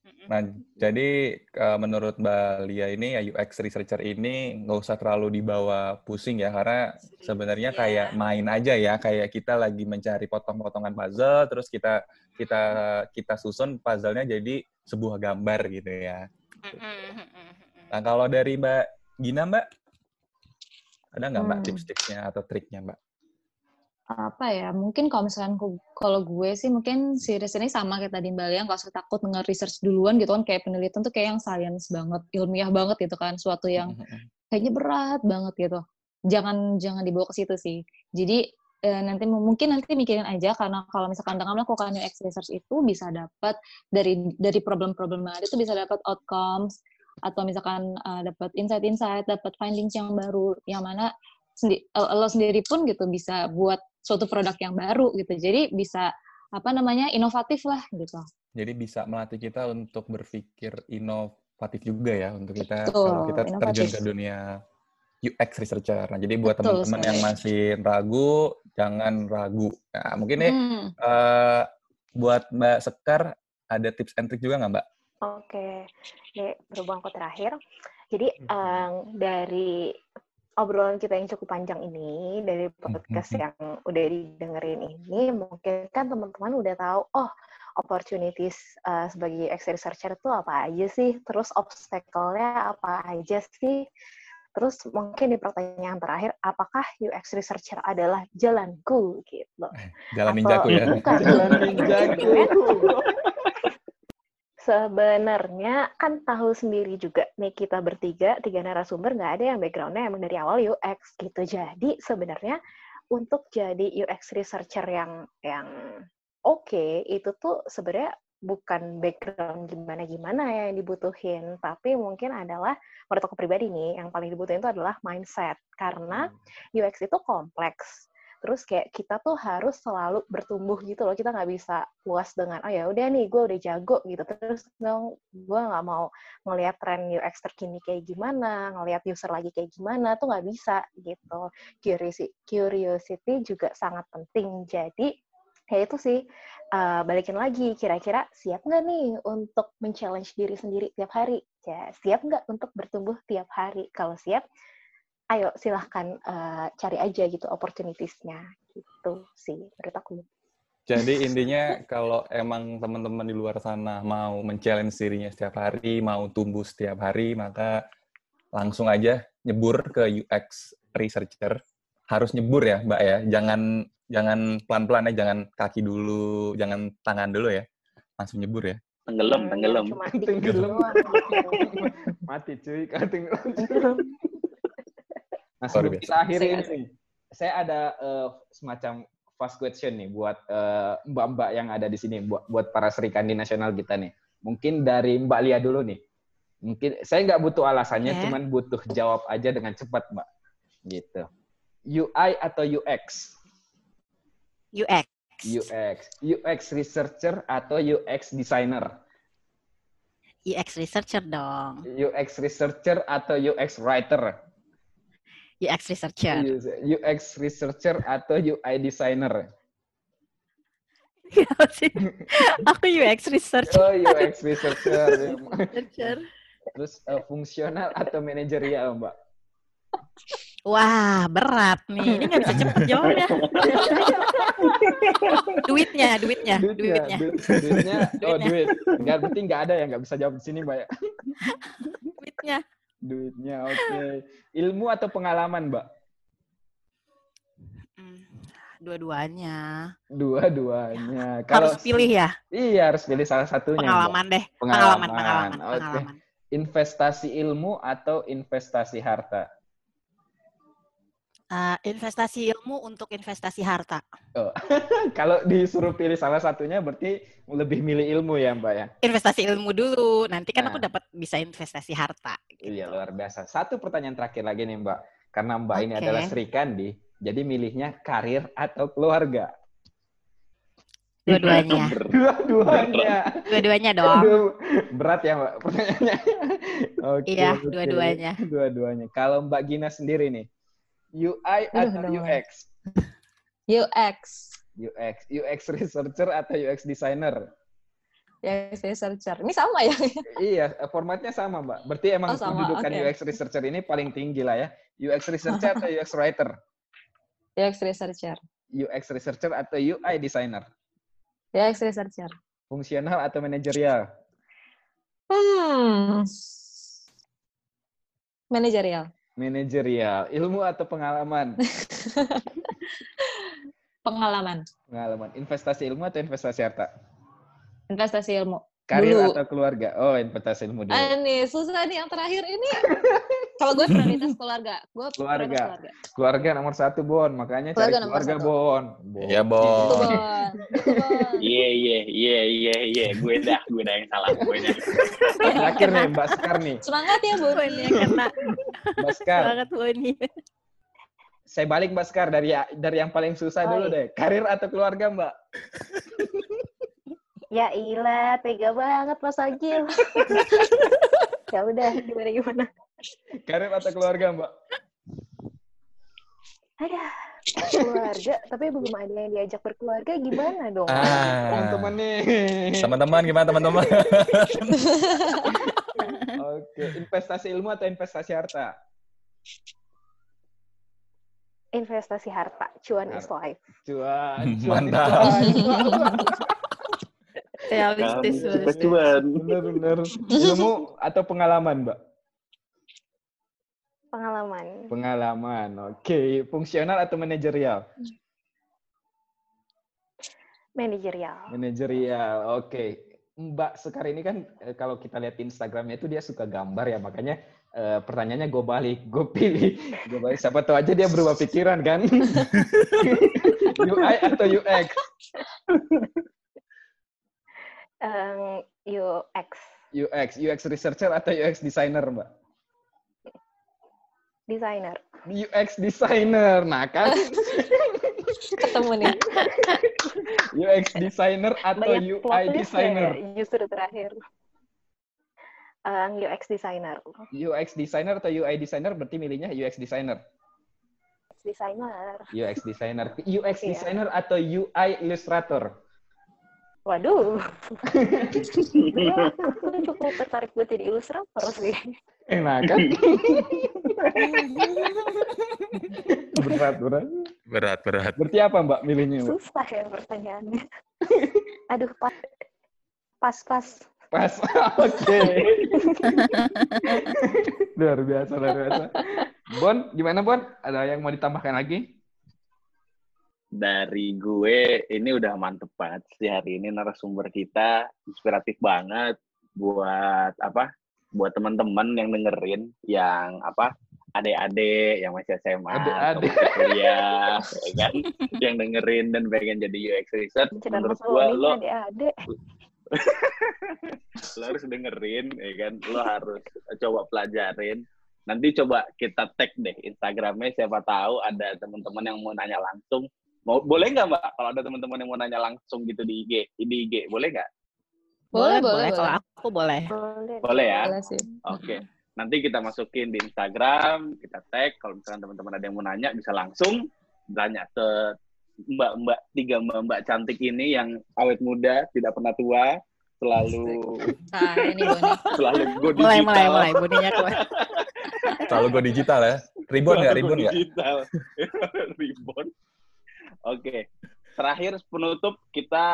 Mm-mm. Nah, jadi eh, menurut Mbak Lia ini ya UX researcher ini nggak usah terlalu dibawa pusing ya karena sebenarnya Iya. kayak main aja ya kayak kita lagi mencari potong-potongan puzzle terus kita kita kita susun puzzle-nya jadi sebuah gambar gitu ya. Nah, kalau dari Mbak Gina, Mbak, ada nggak Mbak Hmm. tips-tipsnya atau triknya, Mbak? apa ya mungkin kalau misalkan ku- kalau gue sih mungkin series ini sama kayak tadi Mbak Lia nggak usah takut dengan research duluan gitu kan kayak penelitian tuh kayak yang science banget ilmiah banget gitu kan suatu yang kayaknya berat banget gitu. Jangan jangan dibawa ke situ sih. Jadi eh, nanti mungkin nanti mikirin aja karena kalau misalkan dengan melakukan UX research itu bisa dapat dari dari problem-problem yang ada itu bisa dapat outcomes atau misalkan eh, dapat insight-insight dapat findings yang baru yang mana sendi- eh, lo sendiri pun gitu bisa buat suatu produk yang baru gitu jadi bisa apa namanya inovatif lah gitu Jadi bisa melatih kita untuk berpikir inovatif juga ya untuk kita Betul, kalau kita terjun inovatif. ke dunia UX researcher. Nah, jadi buat teman-teman yang masih ragu, jangan ragu. Nah, mungkin nih Hmm. eh, buat Mbak Sekar ada tips and trick juga nggak Mbak? Oke, ini berhubung ke terakhir. Jadi em, dari obrolan kita yang cukup panjang ini, dari podcast Mhm. yang udah didengerin ini, mungkin kan teman-teman udah tahu, oh opportunities eh, sebagai UX researcher itu apa aja sih, terus obstacle-nya apa aja sih, terus mungkin di pertanyaan terakhir, apakah UX researcher adalah jalanku gitu? Jalan ninjaku ya. bukan? Jalan ninjaku. Sebenarnya kan tahu sendiri juga nih kita bertiga, tiga narasumber nggak ada yang backgroundnya emang dari awal UX gitu. Jadi sebenarnya untuk jadi UX researcher yang yang oke itu tuh sebenarnya bukan background gimana-gimana ya yang dibutuhin, tapi mungkin adalah menurut aku pribadi nih yang paling dibutuhin itu adalah mindset karena UX itu kompleks. Terus kayak kita tuh harus selalu bertumbuh gitu loh. Kita nggak bisa puas dengan oh ya udah nih gue udah jago gitu. Terus dong gue nggak mau ngelihat tren UX terkini kayak gimana, ngelihat user lagi kayak gimana tuh nggak bisa gitu. Curiosity juga sangat penting. Jadi ya itu sih eh, balikin lagi kira-kira siap nggak nih untuk men-challenge diri sendiri tiap hari? Ya siap nggak untuk bertumbuh tiap hari? Kalau siap, ayo silahkan eh, cari aja gitu opportunities-nya gitu sih menurut aku. Jadi intinya kalau emang teman-teman di luar sana mau men-challenge dirinya setiap hari, mau tumbuh setiap hari, maka langsung aja nyebur ke UX researcher. Harus nyebur ya, Mbak ya. Jangan jangan pelan-pelan ya, jangan kaki dulu, jangan tangan dulu ya. Langsung nyebur ya. Tenggelam, Hmm, tenggelam. Cuma Tenggelam. Mati cuy, kan tenggelam. Nah, sebelum kita akhiri ini, saya ada eh, semacam fast question nih buat eh, mbak-mbak yang ada di sini, buat, buat para serikandi nasional kita nih. Mungkin dari Mbak Lia dulu nih. Mungkin saya nggak butuh alasannya, Oke. cuman butuh jawab aja dengan cepat, Mbak. Gitu. UI atau UX? UX UX. UX researcher atau UX designer? UX researcher dong UX researcher atau UX writer? UX researcher UX researcher atau UI designer? Aku UX researcher Oh, UX researcher. researcher Terus eh, fungsional atau manajerial, Mbak? Wah, berat nih. Ini nggak bisa cepet jawabnya. duitnya, duitnya, duitnya. duit- duitnya, oh Duitnya. duit. Nggak penting nggak ada yang nggak bisa jawab di sini, Mbak. ya? Duitnya. Duitnya, oke. Ilmu atau pengalaman, Mbak? Hmm, Dua-duanya. Dua-duanya. Harus pilih ya. Iya, harus pilih salah satunya. Mbak. Pengalaman deh. Pengalaman, Pengalaman, pengalaman, oke. pengalaman. Investasi ilmu atau investasi harta? Uh, investasi ilmu untuk investasi harta. Oh. Kalau disuruh pilih salah satunya berarti lebih milih ilmu ya Mbak ya? Investasi ilmu dulu, nanti kan Nah. aku dapat bisa investasi harta. Iya gitu. luar biasa. Satu pertanyaan terakhir lagi nih Mbak. Karena Mbak ini Oke. adalah Sri Kandi, jadi milihnya karir atau keluarga? Dua-duanya. Dua-duanya. Dua-duanya dong. Berat ya Mbak pertanyaannya. Oke, Iya, dua-duanya. Dua-duanya. Kalau Mbak Gina sendiri nih, UI atau. UX? UX. UX, UX researcher atau UX designer? UX researcher. Ini sama ya? Iya, formatnya sama, Mbak. Berarti emang Oh, sama, kedudukan oke. UX researcher ini paling tinggi lah ya. UX researcher atau UX writer? UX researcher. UX researcher atau UI designer? UX researcher. Fungsional atau manajerial? Hmm. Manajerial. Manajerial. Ilmu atau pengalaman? Pengalaman. Pengalaman. Investasi ilmu atau investasi harta? Investasi ilmu. Karir Dulu. atau keluarga? Oh, investasi ilmu dulu. Ah, nih, susah nih yang terakhir ini. Kalau gue prioritas keluarga. Gue Keluarga. keluarga. Keluarga nomor satu, Bon. Makanya cari Keluarga nomor keluarga, satu. Bon. Bon. Iya, Bon. Bon. Bon. Iya, iya, iya, iya, iya. Gue dah, gue dah yang salah. Gue dah. Terakhir nih, Mbak Sekar nih. Semangat ya, Bu. Poin yang kena Mbak Sekar. banget Boni. Saya balik Mbak Sekar dari dari yang paling susah dulu Oi. deh. Karir atau keluarga, Mbak? Ya ilah, tega banget Mas Agil. ya udah, gimana gimana. Karir atau keluarga, Mbak? Ada keluarga, tapi belum ada yang diajak berkeluarga gimana dong? Ah. Teman-teman nih. Teman-teman gimana teman-teman? Oke, investasi ilmu atau investasi harta? Investasi harta, cuan is life. Cuan, cuan Mantap. Realistis, cuan. Bener-bener. Ilmu atau pengalaman, Mbak? Pengalaman, Pengalaman. Oke, fungsional atau manajerial? manajerial. Manajerial. Oke. Mbak Sekar ini kan eh, kalau kita lihat Instagramnya itu dia suka gambar ya, makanya eh, pertanyaannya gue balik, gue pilih, gue balik. Siapa tahu aja dia berubah pikiran kan? UI atau UX? Em, UX, UX, UX researcher atau UX designer, Mbak? designer. UX designer, nah kan? Ketemu nih. UX designer atau Banyak UI designer? ya, justru terakhir. Em, UX designer. UX designer atau UI designer berarti milihnya UX designer. Designer. UX designer. UX Iya. designer atau UI illustrator? Waduh. Aku cukup tertarik buat jadi ilustrator sih. Enak kan? berat, berat. Berat, berat. Berarti apa Mbak milihnya? Mbak? Susah ya pertanyaannya. Aduh, pas. Pas, pas. Pas. Oke. luar biasa, luar biasa. Bon, gimana Bon? Ada yang mau ditambahkan lagi? Dari gue, ini udah mantep banget sih hari ini narasumber kita. Inspiratif banget buat apa? Buat teman-teman yang dengerin, yang apa? Adik-adik yang masih SMA, atau Adik-adik. masih kuliah, ya kan? yang dengerin dan pengen jadi UX research. Cerita Menurut gue, lo adik-adik. lo harus dengerin ya kan lo harus coba pelajarin nanti coba kita tag deh Instagramnya siapa tahu ada teman-teman yang mau nanya langsung mau boleh nggak mbak kalau ada teman-teman yang mau nanya langsung gitu di IG di IG boleh nggak Boleh, boleh, boleh. Kalau boleh. aku boleh. Boleh. boleh ya Boleh sih. oke nanti kita masukin di Instagram kita tag kalau misalkan teman-teman ada yang mau nanya bisa langsung tanya ke mbak-mbak tiga mbak-mbak cantik ini yang awet muda tidak pernah tua selalu Nah, ini Boni. selalu go digital Mulai, mulai, mulai. Boninya keluar. Selalu gue digital ya. Ribon nggak? Selalu Ribon nggak? digital. Ribon. Oke. Terakhir penutup kita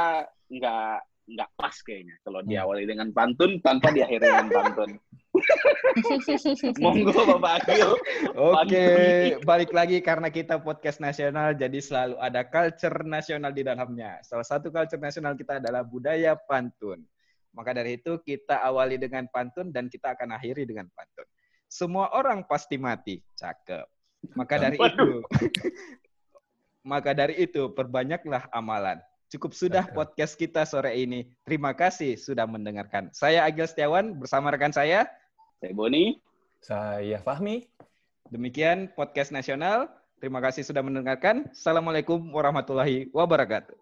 nggak nggak pas kayaknya kalau diawali dengan pantun tanpa diakhiri dengan pantun. Monggo Bapak Agil. Oke, balik lagi karena kita podcast nasional, jadi selalu ada culture nasional di dalamnya. Salah satu culture nasional kita adalah budaya pantun. Maka dari itu kita awali dengan pantun dan kita akan akhiri dengan pantun. Semua orang pasti mati, cakep. Maka dari itu, maka dari itu perbanyaklah amalan. Cukup sudah podcast kita sore ini. Terima kasih sudah mendengarkan. Saya Agil Setiawan bersama rekan saya. Saya Boni. Saya Fahmi. Demikian podcast nasional. Terima kasih sudah mendengarkan. Assalamualaikum warahmatullahi wabarakatuh.